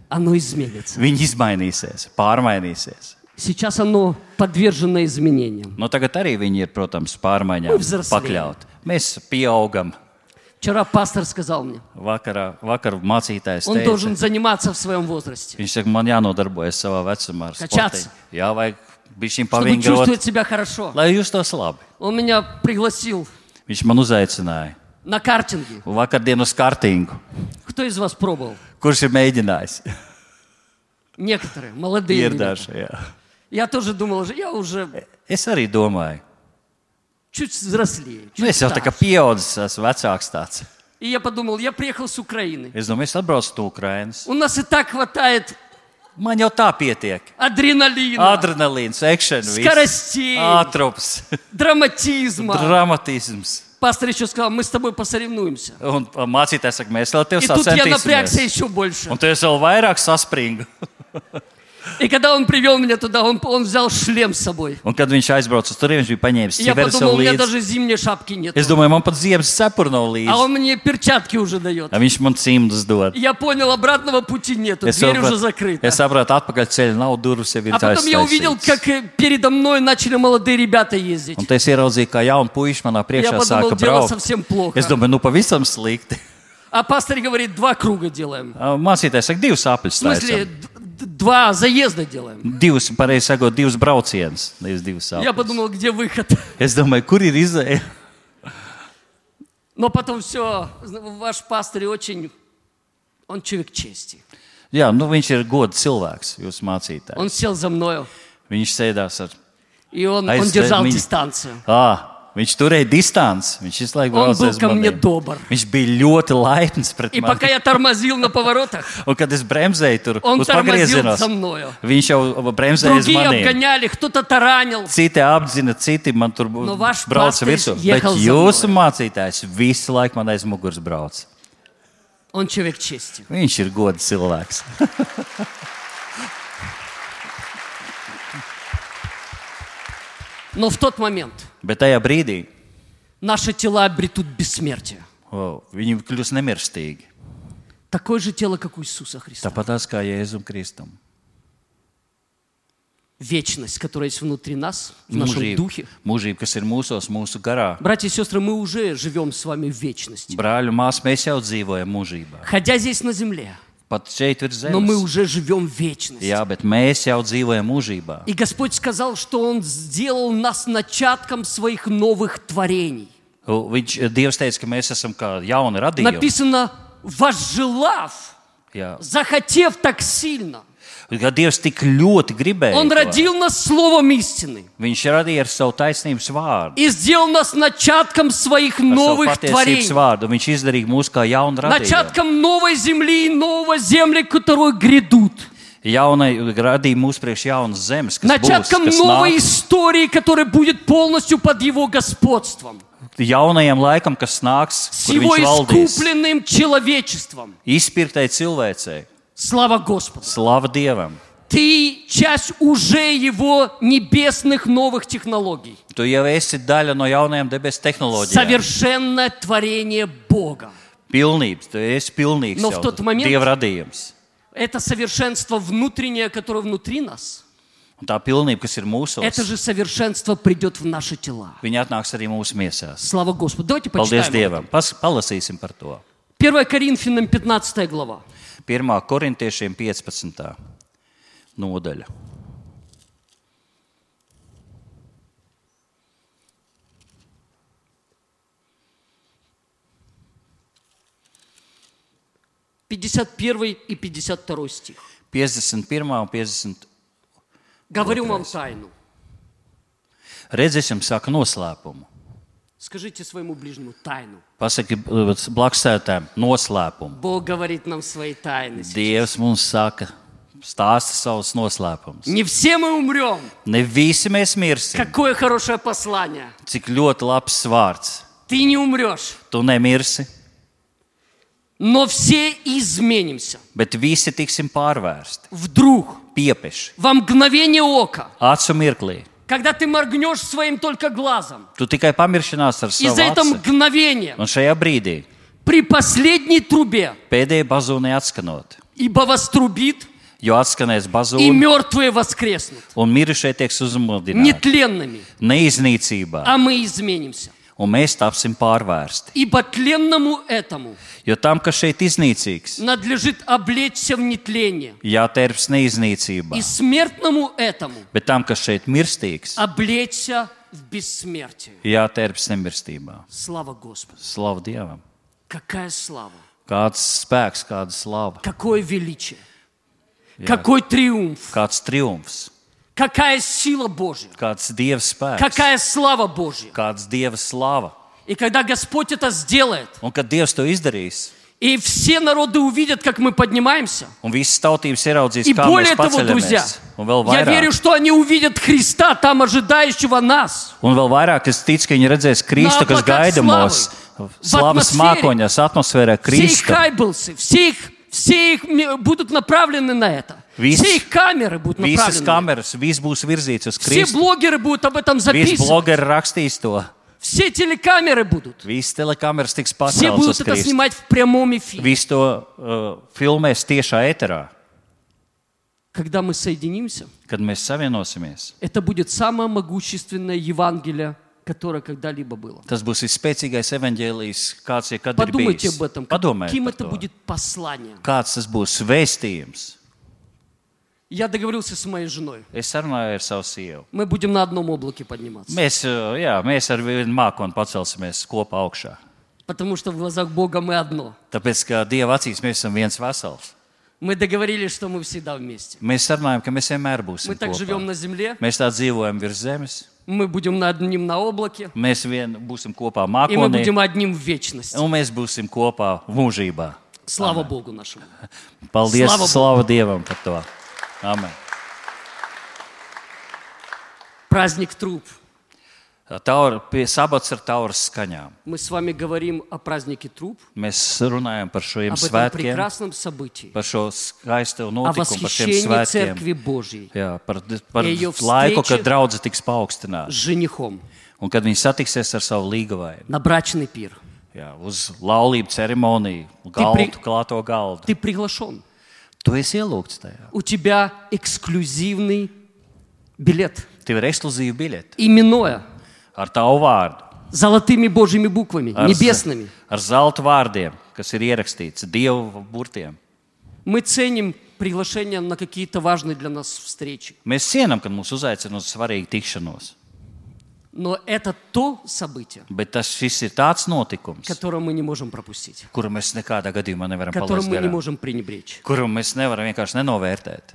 Оно изменится. viņi izmainīsies, pārmainīsies. Сейчас оно подвержено изменениям. Nu, tagad arī viņi ir, protams, pārmaiņām Мы взрослеем. pakļauti. Mēs pieaugam. Вчера пастор сказал мне, Vakarā, vakar mācītājs он teica, должен заниматься в своем возрасте, viņš saka, man jānodarbojas savā vecumā ar Kačāts. sportu. Jā, vajag bišķiņ чтобы pavingrot, чувствовать себя хорошо. lai jūs tos labi. Он меня пригласил Viņš man uzaicināja на картинге. vakardien uz kartingu. Кто из вас пробовал? Kurš ir mēģinājis? Некоторые, молодые. Ir ребята. daži, jā. Я тоже думал, уже, я уже Es arī domāju, чуть взрослее. nu, чуть es jau tā kā старше. pieaudzis, esmu vecāks tāds. И я подумал, я приехал с Украины. Es domāju, es atbraucu no Ukrainas. У нас и так хватает Man jau tā pietiek. адреналина, Adrenalīns, ekšana, скоростей, ātrums, драматизма. dramatisms. Пастор еще сказал, мы с тобой посоревнуемся. Un mācītājs saka, mēs vēl tev И тут я напрягся sacensties. еще больше. Un tu esi vēl vairāk saspringu. И когда он привел меня туда, он, он взял шлем с собой. Un kad viņš aizbrauca uz turieni, viņš bija paņēmis И я ķiveri подумал, sev у меня līdzi. даже зимней шапки нет. Es domāju, man pat ziemas cepura nav А līdzi. он мне перчатки уже дает. A Viņš man cimdus dod. И Я понял, обратного пути нету, Es дверь уже sapratu, закрыта. es sapratu, atpakaļ ceļa nav durvis jau ir А потом я увидел, aiztaisītas. как э, передо мной начали молодые ребята ездить. Un te es ieraudzīju, kā jaunu puiši manā Я priekšā подумал, sāka дело braukt. совсем плохо. Es domāju, nu pavisam slikti. А пастор говорит, два круга делаем. Mācītājs saka, divus В apļus смысле, taisam. д- д- два заезда делаем. Divus, pareizi sakot, divus braucienus, nevis divus Я apļus. подумал, где выход? Es domāju, kur ir izēja? Но потом все, ваш пастор очень, он человек чести. Jā, nu viņš ir gods cilvēks, jūsu mācītājs. Он сел за мною, Viņš sēdās ar. и он, А он если держал меня- дистанцию. Ah, viņš turēja distanci. Viņš visu laiku Он brauca был aiz ко мне maniem. добр. Viņš bija ļoti laipns pret И пока mani. я тормозил на поворотах, Un kad es bremzēju tur он uz тормозил pagriezienās, за мною. viņš jau bremzēja uz Другие maniem. обгоняли, кто-то таранил. Citi apzina, citi man tur Nu, vaš brauca pasteris virsū. Bet jehal za jūsu mācītājs visu laiku man aiz muguras brauc. Он человек чести. Viņš ir gods cilvēks. Но в тот момент Bet tajā brīdī наши тела обретут бессмертие. o, viņi kļūst nemirstīgi. Такое же тело, как у Иисуса Христа. Tāpat tās kā Jēzum Kristum. Вечность, которая есть внутри нас, в нашем Mūžība, духе. mūžība, kas ir mūsos, mūsu garā. Братья и сестры, мы уже живем с вами в вечности. Brāļi, māsas, mēs jau dzīvojam mūžībā. Хотя здесь на земле, Pat šeit ir но мы zemes. уже живем в вечности. Jā, bet mēs jau dzīvojam mūžībā. И Господь сказал, что Он сделал нас начатком своих новых творений. Viņš, Dievs teica, ka mēs esam kā jauni radījumi. Написано, возжелав, Jā. захотев так сильно. Ka Dievs tik ļoti gribēja. Он to. родил нас словом истины Viņš radīja ar savu taisnības vārdu. и сделал нас начатком своих Ar savu новых patiesības творений. vārdu. Viņš izdarīja mūs kā jaunu radījumu. Начатком новой земли и нового земли, которые грядут. Jaunai radīja mūsu priekš jaunas zemes, kas Начатком būs, kas новой nāks. истории, которая будет полностью под Его господством. Jaunajam laikam, kas nāks, С kur Его viņš valdīs. искупленным человечеством. Izpirktai cilvēcei. Слава Господу. Slava Dievam! Ты часть уже Его небесных новых технологий. Tu jau esi daļa no jaunajām debesu tehnoloģijām. Совершенное творение Бога. Pilnības, tu esi pilnīgs. Но в jau тот момент- Dieva radījums. Это совершенство внутреннее, которое внутри нас. Un tā pilnība, kas ir mūsu, Это же совершенство придет в наши тела. viņa atnāks arī mūsu miesās. Слава Господу. Давайте Paldies почитаем. Dievam! Pas, palasīsim par to. 1 Коринфянам 15 глава. 1. korintiešiem 15. nodaļa. пятьдесят первый и 52 стих. 51. un 50. Говорю вам тайну. Redzēsim, saka noslēpumu. Скажите своему ближнему тайну. Pasaki blakusētājiem noslēpumu. Бог говорит нам свои тайны. Dievs mums saka, stāsta savus noslēpumus. Не все мы умрем. Ne visi mēs mirsim. Какое хорошее послание. Cik ļoti labs vārds. Ты не умрешь, Tu nemirsi, но все изменимся. bet visi tiksim pārvērsti. Вдруг, Piepeši, во мгновение ока, acu mirklī. когда ты моргнешь своим только глазом, Tu tikai pamiršanās ar и savu за это aci. мгновение, Un šajā brīdī, при последней трубе, pēdējai bazūnai atskanot, ибо вострубит, jo atskanēs и bazūna мертвые воскреснут, un mirušie tiks uzmodināti нетленными, neiznīcībā, а мы изменимся. un mēs tapsim pārvērsti. Ибо тленному этому Jo tam, kas šeit iznīcīgs, надлежит облечься в нетление, jāterps neiznīcībā, и смертному этому bet tam, kas šeit mirstīgs, облечься в бессмертие. jāterps nemirstībā. Слава Господу! Slavu Dievam! Какая слава! Kāds spēks, kāda slava, Какое величие! Какой триумф! kāds triumfs, Какая сила Божья! kāds Dieva spēks, Какая слава Божья! kāds Dieva slava. И когда Господь это сделает, Un kad Dievs to izdarīs, и все народы увидят, как мы поднимаемся, un visas tautības ieraudzīs, и kā более mēs того, друзья, paceļamies, un vēl я верю, vairāk, что они увидят Христа, там ожидающего нас. un vēl vairāk es ticu, ka viņi redzēs Kristu, kas облаках gaida mūs славы, в slavas атмосфере. mākoņos, atmosfērā Все их Kristu. хайблсы, все их, все их м- будут направлены на это. Viss- Все их камеры будут Visas направлены. kameras, viss būs virzīts uz Все Kristu. блогеры будут об этом Visi записывать. blogeri rakstīs to. Все телекамеры будут. Visas telekameras tiks Все paceltas будут uz это Kristu. снимать в прямом эфире. Visu to uh, filmēs tiešā eterā. Когда мы соединимся, Kad mēs savienosimies, это будет самое могущественное Евангелие, которое когда-либо было. tas būs visspēcīgais evaņģēlijs, kāds jebkad ir Подумайте bijis. об этом. Padomājiet Каким par это to. будет послание? Kāds tas būs vēstījums? Я договорился с моей женой. Es sarunāju ar savu sievu. Мы будем на одном облаке подниматься. Mēs, uh, jā, mēs ar vienu mākoni pacelsimies kopā augšā. Потому что в глазах Бога мы одно. Tāpēc, ka Dieva acīs mēs esam viens vesels. Мы договорились, что мы всегда вместе. Mēs sarunājam, ka mēs vienmēr būsim Мы так живем kopā. на земле, Mēs tā dzīvojam virs zemes, мы будем над ним на облаке, mēs vien būsim kopā и мы mākonī, будем одним в вечности. un mēs būsim kopā mūžībā. Слава Богу нашему. Paldies, Slava Slava Dievam par to. Amen. Праздник труп. Taur, pie sabats ar tauras skaņām. Мы с вами говорим о празднике труп, Mēs runājam par šiem об этом svētkiem, прекрасном событии, par šo skaisto о notikumu, par šiem восхищении svētkiem. Церкви Божьей Jā, par, par Eju laiku, встречи. kad draudzene tiks paaugstināta с женихом un kad viņi satiksies ar savu līgavainu. на брачный пир. Jā, uz laulību ceremoniju, pri- galdu, klāto galdu. Ты приглашен. Tu esi ielūgts tajā. У тебя эксклюзивный билет, Tev ir ekskluzīva biļete именное, ar tavu vārdu, золотыми Божьими буквами, ar, небесными. ar zelta vārdiem, kas ir ierakstīts Dieva burtiem. Мы ценим приглашение на какие-то важные для нас встречи. Mēs cienām, kad mūs uzaicina uz svarīgu tikšanos, Но это то событие, bet tas šis ir tāds notikums, которое мы не можем пропустить, kuru mēs nekādā gadījumā nevaram которым palaist мы не garām, можем пренебречь. kuru mēs nevaram vienkārši nenovērtēt.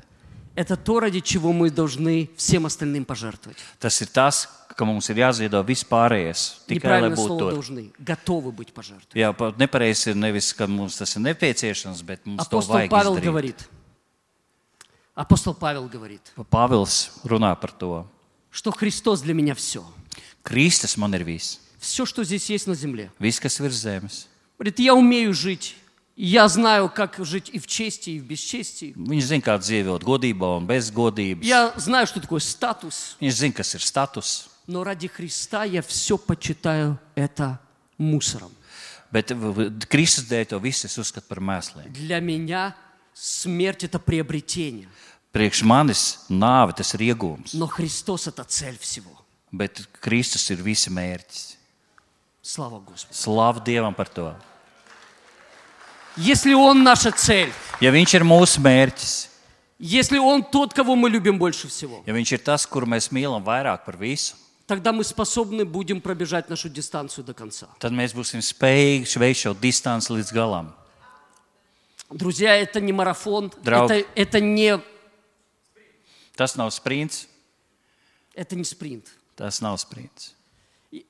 Это то, ради чего мы должны всем остальным пожертвовать. Tas ir tas, ka mums ir jāziedo vispārējais, tikai lai Неправильное būtu слово tur. должны. Готовы быть пожертвовать. Jā, pa- nepareizi ir nevis, ka mums tas ir nepieciešams, bet mums to Апостол vajag Павел izdarīt. говорит. Апостол Павел говорит, Pāvils runā par to. что Христос для меня все. Kristus man ir viss, Все, что здесь есть на земле. viss, kas virs zemes. Говорит, я умею жить. и Я знаю, как жить и в чести, и в бесчестии. Viņš zina, kā dzīvot godībā un bez godības. Я знаю, что такое статус. Viņš zina, kas ir status. Но ради Христа я все почитаю это мусором. Bet v- v- Kristus dēļ to visu es uzskatu par mēsliem. Для меня смерть – это приобретение. Priekš manis nāve tas ir iegūms, Но Христос – это цель всего. bet Kristus ir visi mērķis. Слава Господу. Slavu Dievam par to. Если Он наша цель, Ja Viņš ir mūsu mērķis, если Он тот, кого мы любим больше всего, ja Viņš ir tas, kuru mēs mīlam vairāk par visu, тогда мы способны будем пробежать нашу дистанцию до конца. tad mēs būsim spējīgi veikt šo distanci līdz galam. Друзья, это не марафон, Драуг. это, это, не, Tas nav sprints, это не спринт. Tas nav sprints.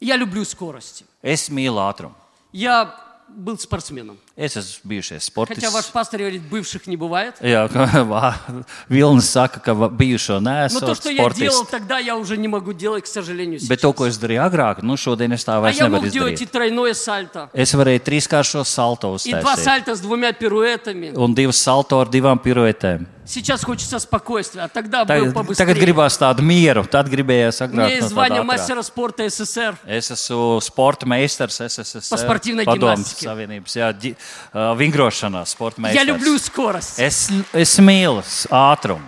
Я люблю скорости. Es mīlu ātrumu. Я был спортсменом. Es esmu bijušais Хотя ваш sportists. пастор говорит, бывших не бывает. Jā, ka vā- Vilnis saka, ka va- bijušo Но neesmu то, что я делал sportists. тогда, я уже не могу делать, к сожалению, Bet to, ko сейчас. es darīju agrāk, nu šodien es tā А vairs я nevaru мог делать и izdarīt. тройное сальто, Es varēju trīskāršo salto и два uztaisīt. сальто с двумя пируэтами. Un divas salto ar divām piruetēm. Сейчас хочется спокойствия, а тогда был Tagad, побыстрее. tagad gribās tādu mieru, tad gribējās У меня agrāk. есть no tāda звание ātrāk. мастера спорта СССР. Es esmu sporta meistars, es esmu Pa sportīvnai padomus ģimnastikai. savienības, jā, ģi, uh, vingrošanā, sporta Я meistars. люблю скорость. Es, es mīlu s- ātrumu,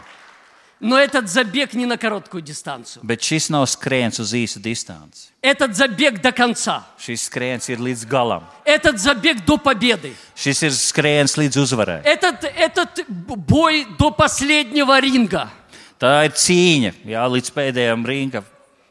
Но этот забег не на короткую дистанцию. bet šis nav skrējiens uz īsu distanci. Этот забег до конца. Šis skrējiens ir līdz galam. Этот забег до победы. Šis ir skrējiens līdz uzvarai. Этот, этот бой до последнего ринга. Tā ir cīņa jā, līdz pēdējiem ringam.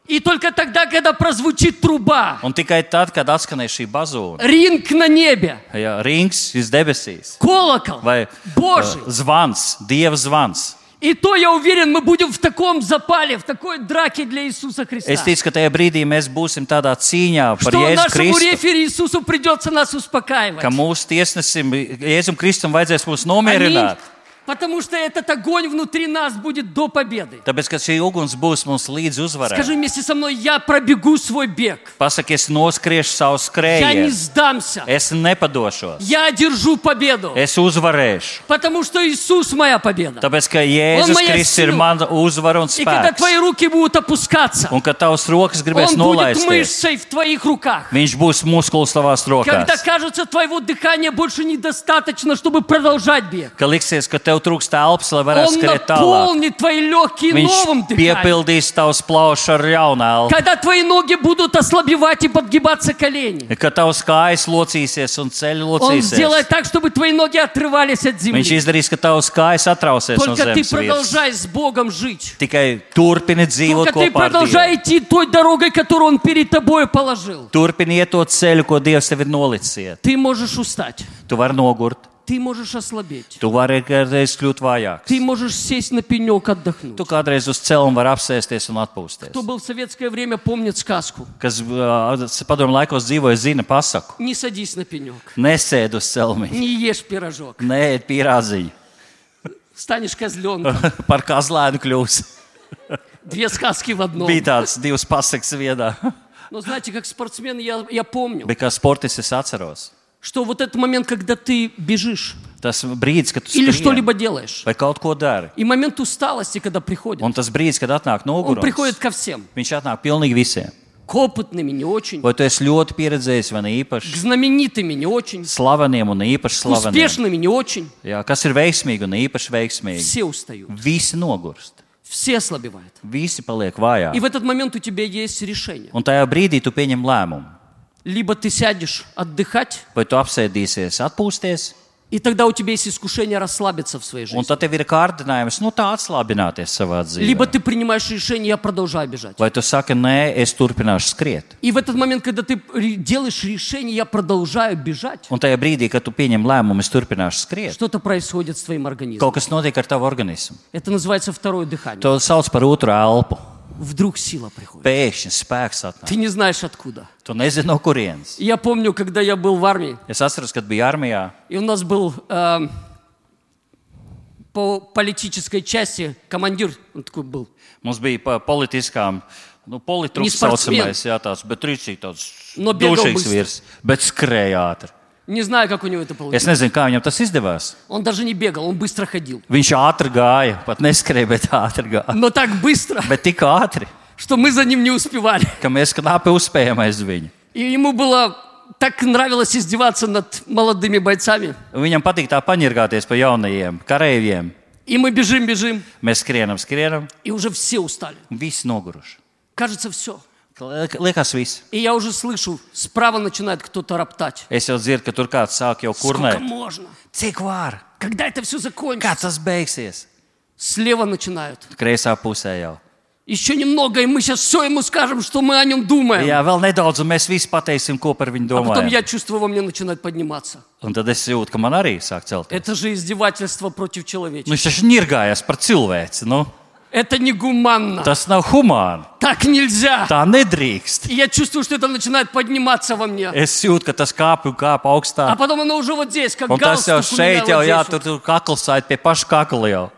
И только тогда, когда прозвучит труба, Un tikai tad, kad atskanēs šī bazūna, ринг на небе, jā, rings iz debesīs колокол, vai Божий. uh, zvans, Dieva zvans. И то, я уверен, мы будем в таком запале, в такой драке для Иисуса Христа. Es ticu, ka tajā brīdī mēs būsim tādā cīņā par Что Jēzu нашему Kristu. рефери Иисусу придется нас успокаивать. Ka mūsu tiesnesim, Jēzum Kristum, vajadzēs mūs nomierināt. Потому что этот огонь внутри нас будет до победы. Tāpēc, ka šī uguns būs mums līdz uzvarai. Скажи вместе со мной, я пробегу свой бег. Pasaki, es noskriešu savu Я не skrējienu. сдамся. Es nepadošos. Я одержу победу. Es uzvarēšu. Потому что Иисус моя победа. Tāpēc, ka Jēzus moja Kristus ir sila. mana uzvara un И когда spēks. твои руки будут опускаться, Un kad tavs rokas gribēs Он будет nolaisties, мышцей в твоих руках. viņš būs muskulis tavās Когда rokās. кажется, твоего дыхания больше недостаточно, чтобы продолжать бег. Ka liksies, ka tev trūkst elpas, lai varētu Он skriet tālāk. наполнит твои легкие новым Viņš дыханием. piepildīs tavus plaušus ar jaunu elpu. Когда твои ноги будут ослабевать и подгибаться колени. Kad tavs kājas locīsies un ceļš Он locīsies, сделает так, чтобы твои ноги отрывались от viņš земли. izdarīs, ka tavs kājas atrausies no Только ты zemes. virsmas. продолжай с Богом жить. Tikai turpini dzīvot Только ты kopā ar продолжай Dievu. идти той дорогой, которую Он перед тобой положил. Turpini iet to ceļu, ko Dievs tev ir nolicis. iet. Ты можешь устать. Tu vari nogurt, Ты можешь ослабеть. tu vari kādreiz kļūt vājāks. Ты можешь сесть на пенек отдохнуть. Tu kādreiz uz ceļa vari apsēsties un atpūsties. Кто был в советское время, помнит сказку. Kas ā, padomu laikos dzīvoja, zina pasaku. Не садись на пенек. Nesēd uz celmi, Не ешь пирожок. neēd pierāziņu. Станешь козленком. Par kazlēnu kļūs. Две сказки в одном. Bija tāds divas pasakas vienā. Но знаете, как спортсмен, я, я помню, Bet kā sportists es atceros. что вот этот момент, когда ты бежишь Tas brīdis, kad tu или skrieni что-либо делаешь, vai kaut ko dari. и момент усталости, когда приходит, Un tas brīdis, kad atnāk он приходит nogurums, ко всем. viņš atnāk pilnīgi visiem. К опытным и не очень, Vai tu esi ļoti pieredzējis, vai ne к īpaši знаменитым и не очень, slaveniem un īpaši к slaveniem? успешным и не очень. Jā, kas ir veiksmīgi un īpaši veiksmīgi? Все устают, Visi nogurst, все ослабевают. visi paliek vājā. И в этот момент у тебя есть решение. Un tajā brīdī tu pieņem lēmumu. Либо ты сядешь отдыхать, Vai tu apsēdīsies, atpūsties, и тогда у тебя есть искушение расслабиться в своей un жизни. tad tev ir kārdinājums, nu tā atslābināties savā Либо dzīvē. ты принимаешь решение, я продолжаю бежать. Vai tu saki, nē, es turpināšu skriet. И в этот момент, когда ты ре- делаешь решение, я продолжаю бежать, Un tajā brīdī, kad tu pieņem lēmumu, es turpināšu skriet, что-то происходит с твоим организмом. kaut kas notiek ar tavu organismu. Это называется второе дыхание. To sauc par otru elpu. Вдруг сила приходит. Pēkšņi spēks atnāk. Ты не знаешь откуда. Tu nezini, no kurienes. И Я помню, когда я был в армии, Es atceros, kad biju armijā. и у нас был эм, по политической части командир, он такой был, Mums bija pa politiskām, nu, Не politruks sportsmen. saucamais, jā, tāds, bet rīcīgi tāds No biega dušīgs bыстро. virs, bet skrēja ātri. не знаю, как у него это Es получилось. nezinu, kā viņam tas izdevās. Он даже не бегал, он быстро ходил. Viņš ātri gāja, pat neskrēja, bet ātri gāja. Но так bыстро, Bet tik ātri, что мы за ним не успевали. ka mēs knapi uzspējām aiz viņu. И ему было так nравилось издеваться над молодыми бойцами. Viņam patīk tā paņirgāties pa jaunajiem kareiviem. И мы бежим, бежим, Mēs skrienam, skrienam, и уже все устали. un visi noguruši. Кажется, все. Liekas, viss. И я уже слышу, справа начинает кто-то роптать. Es jau dzirdu, ka tur kāds sāk jau Сколько kurnēt. можно? Cik var? Когда это все Kā закончится? tas beigsies? Слева начинают. Kreisā pusē jau. Еще немного, и мы сейчас все ему скажем, что мы о нем думаем. Jā, vēl nedaudz, un mēs visi pateiksim, ko par viņu А потом domājam. я чувствую, во мне начинает подниматься. Un tad es jūtu, ka man arī sāk celties. Это же издевательство против Nu, человечества. viņš taču nirgājās par cilvēci. Nu, Это негуманно. tas nav humāni. Так нельзя. Tā nedrīkst. И я чувствую, что это начинает подниматься во мне. Es jūtu, ka tas kāp un kāp А augstāk. потом оно уже вот здесь, как Un tas jau галстук у меня šeit jau вот jā, здесь tur, вот. tur kakls sait pie paša kakla jau.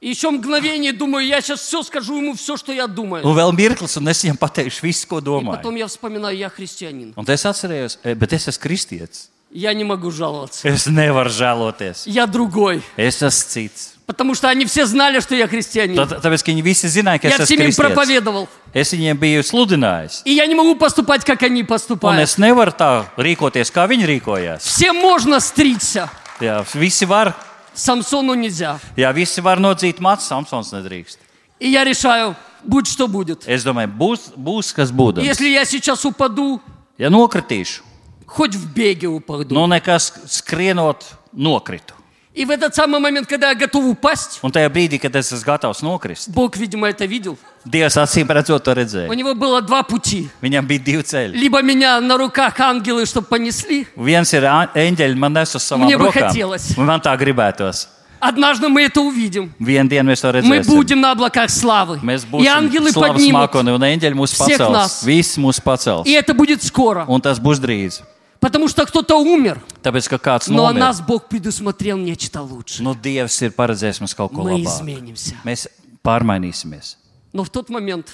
И еще mгновение думаю, я сейчас все скажу ему, все, что я думаю. Un vēl mirklis, un es viņam pateikšu visu, ko И domāju. потом я вспоминаю, я христианин. Un tad es atcerējos, "E, bet es esmu kristietis. Я не могу жаловаться. Es nevaru žēloties. Я другой. Es esmu cits. Потому что они все знали, что я христианин. Tad, tāpēc, ka viņi visi zināja, ka Я es всем esmu им kristietis. проповедовал. Es viņiem biju sludinājis. И я не могу поступать, как они Un поступают. es nevaru tā rīkoties, kā viņi rīkojās. Всем можно стричься. Jā, visi var, Самсону нельзя. jā, visi var nodzīt matus, Samsons nedrīkst. И я решаю, будь что будет. Es domāju, būs, būs kas būs. Если я сейчас упаду, Ja nokritīšu, хоть в беге упаду. nu nekas skrienot, nokritu. И в этот самый момент, когда я готов упасть, Un tajā brīdī, kad es esmu gatavs nokrist, Бог, видимо, это видел. Dievs acīm redzot, to У redzēja. него было два пути. Viņam bija divi ceļi. Либо меня на руках ангелы, чтобы понесли. Viens ir ā- eņģeļi, man nes uz savām Мне бы rokām. хотелось. Un Man tā gribētos. Однажды мы это увидим. Vienu dienu mēs to Мы redzēsim. будем на облаках славы. Mēs И būsim ангелы slavas поднимут. mākoni un eņģeļi mūs всех pacels. нас. Visi mūs pacels. И это будет скоро. Un tas būs drīz. Потому что кто-то умер, Tāpēc, ka kāds но о nomira, нас Бог предусмотрел нечто лучше. nu Dievs ir paredzējis mums kaut ko Мы labāku. изменимся. Mēs pārmainīsimies. Но в тот момент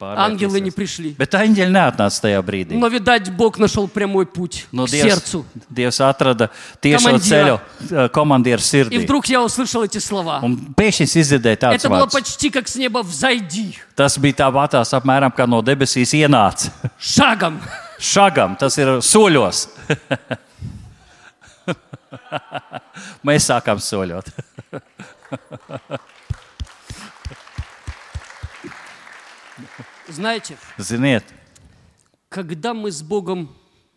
ангелы не Pārvērtīsies. пришли. Bet eņģeļi neatnāca tajā brīdī. Но, видать, Бог нашел прямой путь Nu, к Dievs, сердцу. Dievs atrada tiešo Komandīra. ceļu komandieru И sirdī. вдруг я услышал эти слова. Un pēkšņi es izdzirdēju tādu Это было vārdu. почти как с неба «взойди» Tas bija tāpatās apmēram kā no debesīs ienāca. шагом. Šagam, tas ir soļos. Mēs sākām soļot. Знаете, Ziniet, когда мы с Богом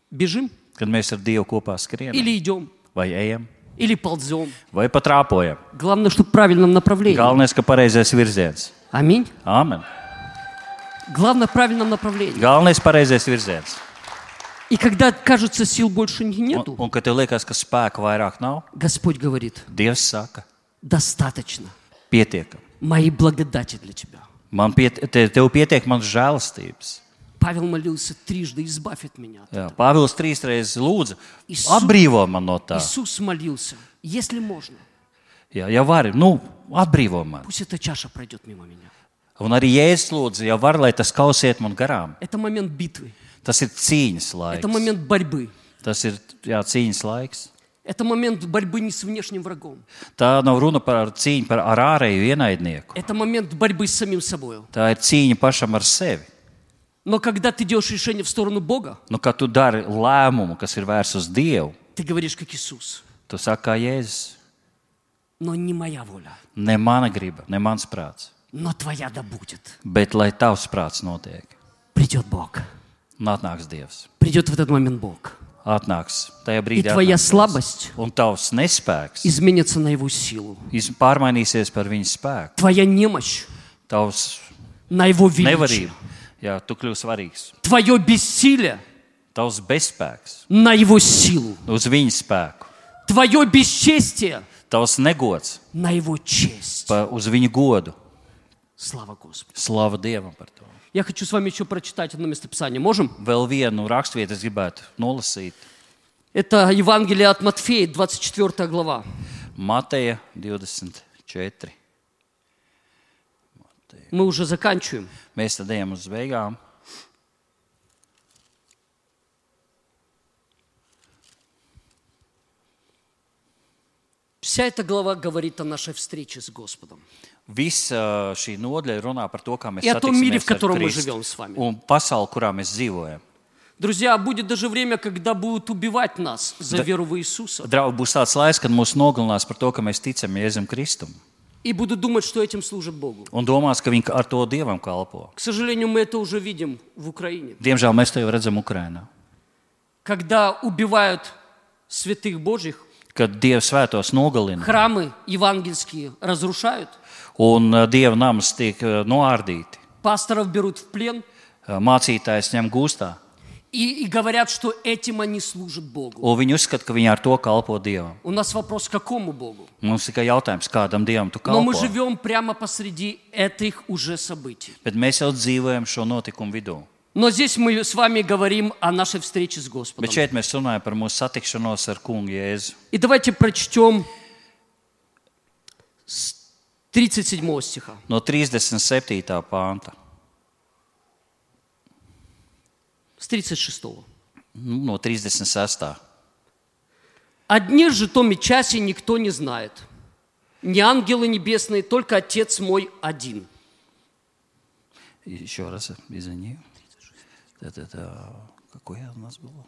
бежим kad mēs ar Dievu kopā skrienam, или идем, vai ejam, или ползем, vai pat rāpojam, главное, чтобы в правильном направлении. galvenais, ka pareizais virziens. Аминь. Āmen. Главное, в правильном направлении. Galvenais pareizais virziens. И когда кажется, сил больше не- Un, нету, un kad tev liekas, ka spēka vairāk nav, Господь говорит, Dievs saka, достаточно pietiekam. моей благодати для тебя. Man piet, te, tev pietiek manas žēlastības. Павел молился трижды, избавь от меня. Jā, Pāvils trīs reizes lūdza, Isu- atbrīvo man no tā. Иисус молился, если можно, Jā, ja vari, nu, atbrīvo man. пусть эта чаша пройдет мимо меня. Un arī Jēzus lūdza, ja var, lai tas kausiet man garām. Это момент битвы, Tas ir cīņas это laiks. момент борьбы, Tas ir jā, cīņas laiks. это момент борьбы не с внешним врагом, Tā nav runa par cīņu par ar ārēju ienaidnieku. это момент борьбы с самим собой. Tā ir cīņa pašam ar sevi. Но когда ты делаешь решение в сторону Бога, Nu, kad tu dari lēmumu, kas ir vērsts uz Dievu, ты говоришь как Иисус, tu saki, kā Jēzus. но не моя воля, Ne mana griba, ne mans prāts, но твоя да будет. bet lai tavs prāts notiek. Придет Бог, Un atnāks Dievs. придет в этот момент Бог. Atnāks tajā И brīdī. твоя atnāks Dievs. слабость Un tavs nespēks изменится на его силу. iz- pārmainīsies par viņa spēku. Твоя немощь Tavs на его величие. nevarība, jā, tu kļūsi svarīgs. Твое бессилие Tavs bezspēks на его силу. uz viņa spēku. Твое бесчестие Tavs negods на его честь. pa, uz viņa godu. Слава Господу. Slava Dievam par to. Я хочу с вами еще прочитать одно местописание. Можем? Vēl vienu raksturvietu es gribētu nolasīt. Это Евангелие от Матфея, 24 глава. Mateja 24. Мы уже заканчиваем. Mēs tad ejam uz beigām. Вся эта глава говорит о нашей встрече с Господом. Visa šī nodaļa runā par to, kā mēs И о том мире, в satiksimies ar котором мы Kristu живем с вами. un pasauli, kurā mēs dzīvojam. Друзья, будет даже время, когда будут убивать нас за веру в Иисуса. Draugi, būs tāds laiks, kad mūs nogalinās par to, ka mēs ticam Jēzum Kristum. И будут думать, что этим служат Богу. Un domās, ka viņi ar to Dievam kalpo. К сожалению, мы это уже видим в Украине. Diemžēl mēs to jau redzam Ukrajinā. Когда убивают святых Божьих, Kad Dievs svētos nogalina храмы евангельские разрушают, un uh, Dieva nams tiek uh, noārdīti, пасторов берут в плен uh, mācītājs ņem gūstā, и, и говорят, что этим они служат Богу. un viņi uzskata, ka viņi ar to kalpo Dievam. У нас вопрос, какому Богу? Mums tikai jautājums, kādam Dievam tu Но мы kalpo. живем прямо посреди этих уже событий. Bet mēs jau dzīvojam šo notikumu vidū. Но здесь мы с вами говорим о нашей встрече с Господом. Bet šeit mēs runājam par mūsu satikšanos ar Kungu Jēzu. И давайте прочтем с 37 стиха. No 37. pānta, С 36. nu, no 36. О дне же том и часе никто не знает. Не ангелы небесные, только Отец мой один. Еще раз извини. Tad, tad, какой у нас было?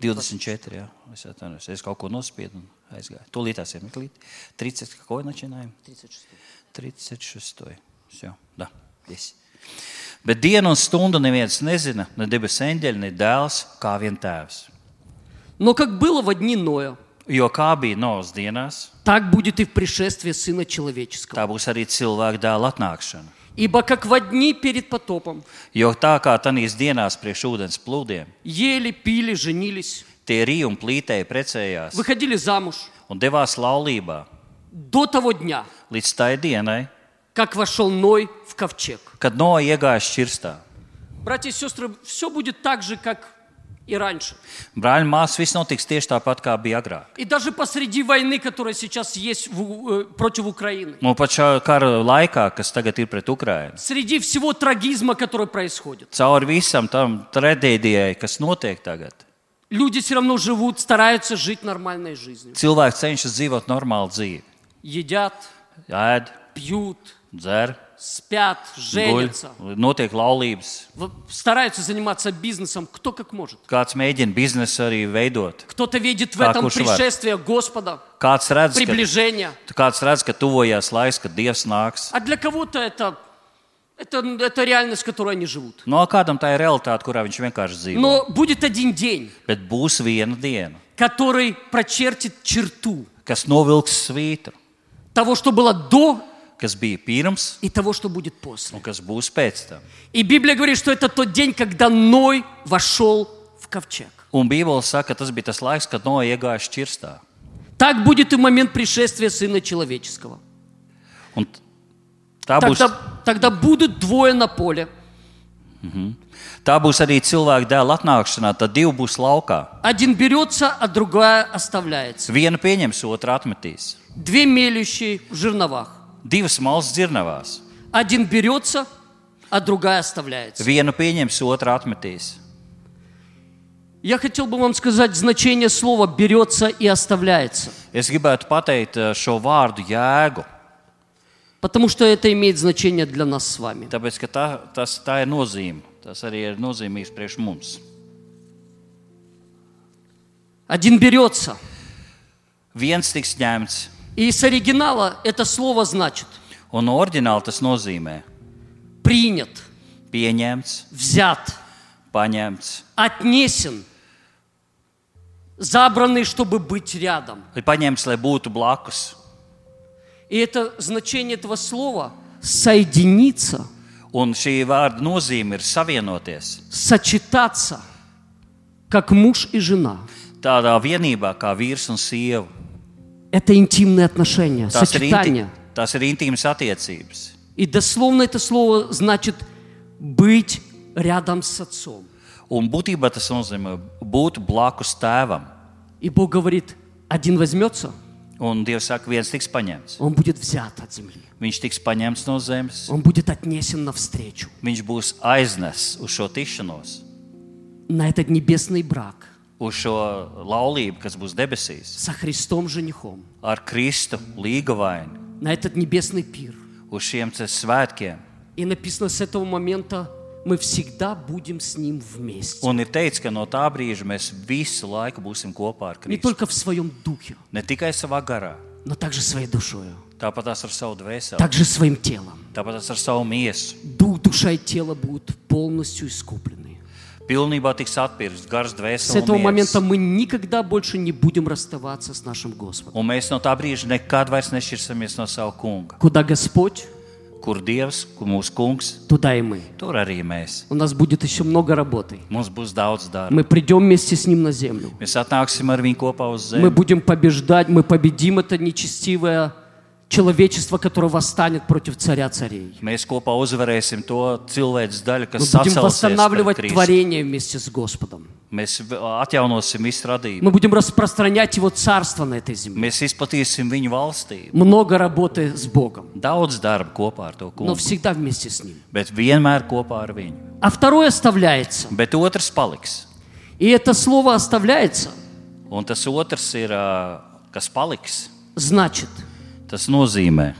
24, jā. Es atvainojos. Es kaut ko nospiedu un aizgāju. Tūlīt tās ir meklīt. 30, какой начинаем? 36. 36. Все, да, есть. Bet dienu un stundu neviens nezina, ne debesu eņģeļi, ne dēls, kā vien tēvs. Но как было во дни Ноя, Jo kā bija Noas dienās, так будет и в пришествии Сына Человеческого. tā būs arī cilvēka dēla atnākšana. Ибо как во дни перед потопом Jo tā kā tanīs dienās priekš ūdens plūdiem, ели, пили, женились, tie rīja un plītēji precējās выходили замуж un devās laulībā до того дня, līdz tai dienai, как вошел Ной в ковчег. kad Noa iegāja šķirstā. Братья и сестры, все будет так же, как и раньше. Brāļi, māsas, viss notiks tieši tāpat, kā bija agrāk. И даже посреди войны, которая сейчас есть в- э, против Украины. Un pat šā kara laikā, kas tagad ir pret Ukrajinu, Среди всего трагизма, который происходит. cauri visam tam traģēdijai, kas notiek tagad, Люди все равно живут, стараются жить нормальной жизнью. cilvēks cenšas dzīvot normālu dzīvi. Едят, Ēd, пьют, dzer, спят, guļ, женятся. notiek laulības. В- Стараются заниматься бизнесом, кто как может. Kāds mēģina biznesu arī veidot. Кто-то видит в Как этом уж var. пришествие Господа, Kāds redz, ka, приближение. kāds redz, ka tuvojās laiks, kad Dievs nāks. А для кого-то это, это, это реальность, в которой они живут. No kādam tā ir realitāte, kurā viņš vienkārši dzīvo. Но будет один день, Bet būs viena diena, который прочертит черту kas novilks svītru, того, что было до kas bija pirms и того, что будет после. un kas būs pēc tam. И Библия говорит, что это тот день, когда Ной вошел в ковчег. Un Bībele saka, ka tas bija tas laiks, kad Noja iegāja šķirstā. Так будет и в момент пришествия Сына Человеческого. Un tā, būs, Тогда, тогда будут двое на поле. tā būs arī cilvēka dēla atnākšanā. Tad divi būs laukā. Один берется, а другая оставляется. Vienu pieņems, otru atmetīs. Две мелющие в жерновах. Divas malas dzirnavās. Один берется, а другая оставляется. Vienu pieņems, otru atmetīs. Я хотел бы вам сказать значение слова «берется» и «оставляется». Es gribētu pateikt eh, šo vārdu jēgu, Потому что это имеет значение для нас с вами. tāpēc ka tā, tas, tā ir nozīme. Tas arī ir nozīmīgs priekš mums. Один берется. Viens tiks ņemts, И с оригинала это слово значит un no oriģināla tas nozīmē принят, pieņemts, взят, paņemts, отнесен, забранный, чтобы быть рядом. vai paņemts, lai būtu blakus. И это значение этого слова соединиться, Un šī vārda nozīme ir savienoties сочетаться, как муж и жена. tādā vienībā kā vīrs un sieva. Это интимные отношения, Tas ir, inti, сочетание. tas ir intīmas attiecības. И дословно это слово значит быть рядом с отцом. Un būtībā tas nozīmē būt blakus tēvam. И Бог говорит, один возьмется, Un Dievs saka, viens tiks paņemts. он будет взят от земли. Viņš tiks paņemts no zemes, Он будет отнесен навстречу viņš būs aiznests uz šo tikšanos, на этот небесный брак uz šo laulību, kas būs debesīs, со Христом женихом, ar Kristu līgavaini, на этот небесный пир. uz šiem svētkiem. И написано, с этого момента мы всегда будем с Ним вместе. Un ir teikts, ka no tā brīža mēs visu laiku būsim kopā ar Не только в своем духе, Ne tikai savā garā, но также своей душой, tāpat ar savu dvēseli, также своим телом. tāpat ar savu miesu. Дух, душа и тело будут полностью искуплены. С dvēseli. этого un момента miers. мы никогда больше не будем расставаться с нашим Господом. Un mēs no tā brīža nekad vairs nešķirsimies no sava kunga. Куда Господь, Kur Dievs, kur mūsu kungs, туда и мы. tur arī mēs. У нас будет еще много работы. Mums būs daudz darba. Мы придем вместе с Ним на землю. Mēs atnāksim ar viņu kopā uz Мы zemi. будем побеждать, мы победим это нечестивое человечество, которое восстанет против царя царей. Mēs kopā uzvarēsim to cilvēku daļu, Мы kas будем sacelsies восстанавливать pret Kristu. творение вместе с Господом. Mēs v- atjaunosim visu radību. Мы будем распространять Его царство на этой земле. Mēs izplatīsim viņu valstību. Много работы с Богом, Daudz darba kopā ar to но kungu, всегdā вместе с Ним. bet vienmēr kopā ar viņu. А второе оставляется. Bet otrs paliks. И это слово оставляется Un tas otrs ir, ā, kas paliks. значит Tas nozīmē,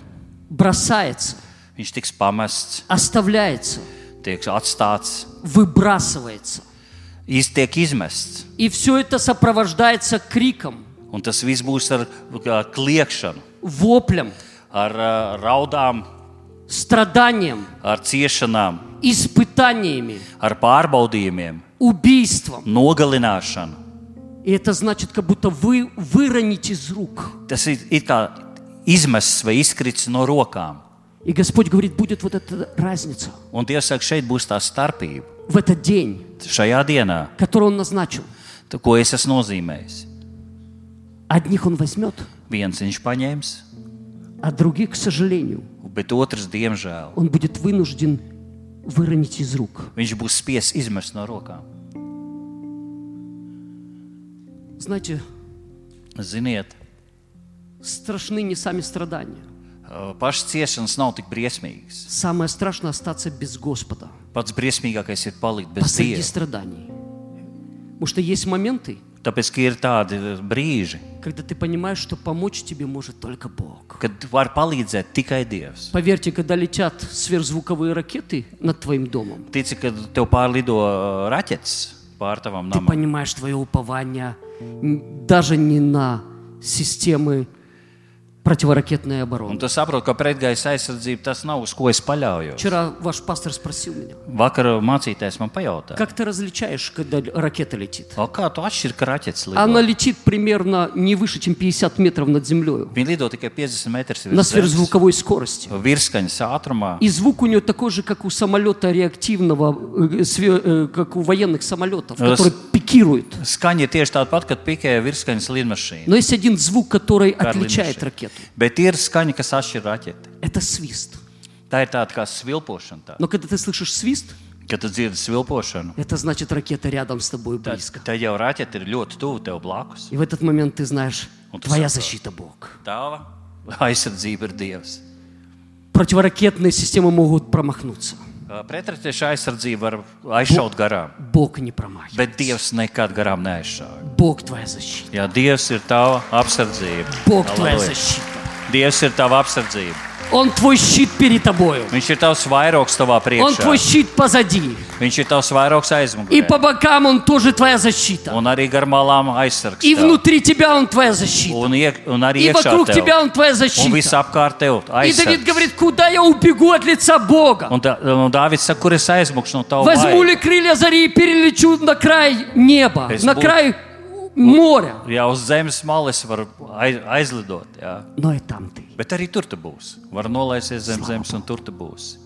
бросается, viņš tiks pamests, оставляется, tiek atstāts, выбрасывается. iz, tiek izmests. И все это сопровождается криком, Un tas viss būs ar kā, kliekšanu, воплем, ar ā, raudām, страданием, ar ciešanām, испытаниями, ar pārbaudījumiem, убийством. nogalināšanu. И это значит, как будто вы выроните из рук. Tas ir, ir kā izmests vai izkrits no rokām. И Господь говорит, будет вот эта разница Un Dievs saka, šeit būs tā starpība. в этот день, Šajā dienā, который Он назначил. tu- ko es esmu nozīmējis. Одних Он возьмет, Viens viņš paņems, а других, к сожалению, bet otrs, diemžēl, Он будет вынужден выронить из рук. viņš būs spiests izmest no rokām. Знаете, Ziniet, страшны не сами страдания. pašas ciešanas nav tik briesmīgas. Самое страшное остаться без Господа Pats briesmīgākais ir palikt bez посреди Dieva. страданий. Потому что есть моменты, Tāpēc, ka ir tādi brīži, когда ты понимаешь, что помочь тебе может только Бог. kad var palīdzēt tikai Dievs. Поверьте, когда летят сверхзвуковые ракеты над твоим домом, Tici, ka tev pārlido uh, raķetes pār tavam ты namam. понимаешь твое упование м, даже не на системы противоракетной Un обороны. tu saproti, ka pretgaisa aizsardzība tas nav uz ko es paļaujos. Вчера ваш пастор спросил меня, Vakar mācītājs man pajautāja, как ты различаешь, когда ракета летит? o, kā tu atšķiri, ka raķetes Она летит примерно не выше, чем 50 метров над землей Viņi lido tikai 50 metrus на virs сверхзвуковой скорости. virskaņas ātrumā. И звук у нее такой же, как у самолета реактивного, э, све- э, как у военных самолетов, который пикирует. Ir tieši tāda pati, kad pikēja virskaņas lidmašīna. Но есть один звук, который отличает ракету. Bet ir skaņa, kas atšķir raķeti. Это свист. Tā ir tāda kā svilpošana. Tā. Но когда ты слышишь свист, Kad tu dzirdi svilpošanu, это значит ракета рядом с тобой tad, близко. tad jau raķete ir ļoti tuvu tev blakus. И в этот момент ты знаешь, Вот ты твоя сам защита Бог. Tava aizsardzība ir Dievs. Противоракетные системы могут промахнуться. Pretratīša aizsardzība var aizšaut garām, Бог не промахивает. bet Dievs nekad garām neaizšauj. Bог твоя защита. Jā, Dievs ir tava apsardzība. Бог твоя Aleluja. защита. Dievs ir tava apsardzība. Он твой щит перед тобою. Viņš ir tavs vairogs tavā Он твой щит позади. Viņš ir tavs vairogs И по бокам он тоже твоя защита. Un arī gar malām aizsargs. И tev. внутри тебя он твоя защита. Un, iek, un arī И iekšā вокруг tev. тебя он твоя Un защита. visapkārt tev И Давид говорит, куда я убегу от лица Бога? Un, tā, un Dāvids saka, kur es aizmugšu no tava Возьму ли крылья зари и перелечу на край неба, Es на būtu- край Mūrā. Jā, uz zemes malas var aizlidot. Jā. No etamti. Bet arī tur tu būsi. Var nolaisties zem Slāpā. zemes, un tur tu būsi.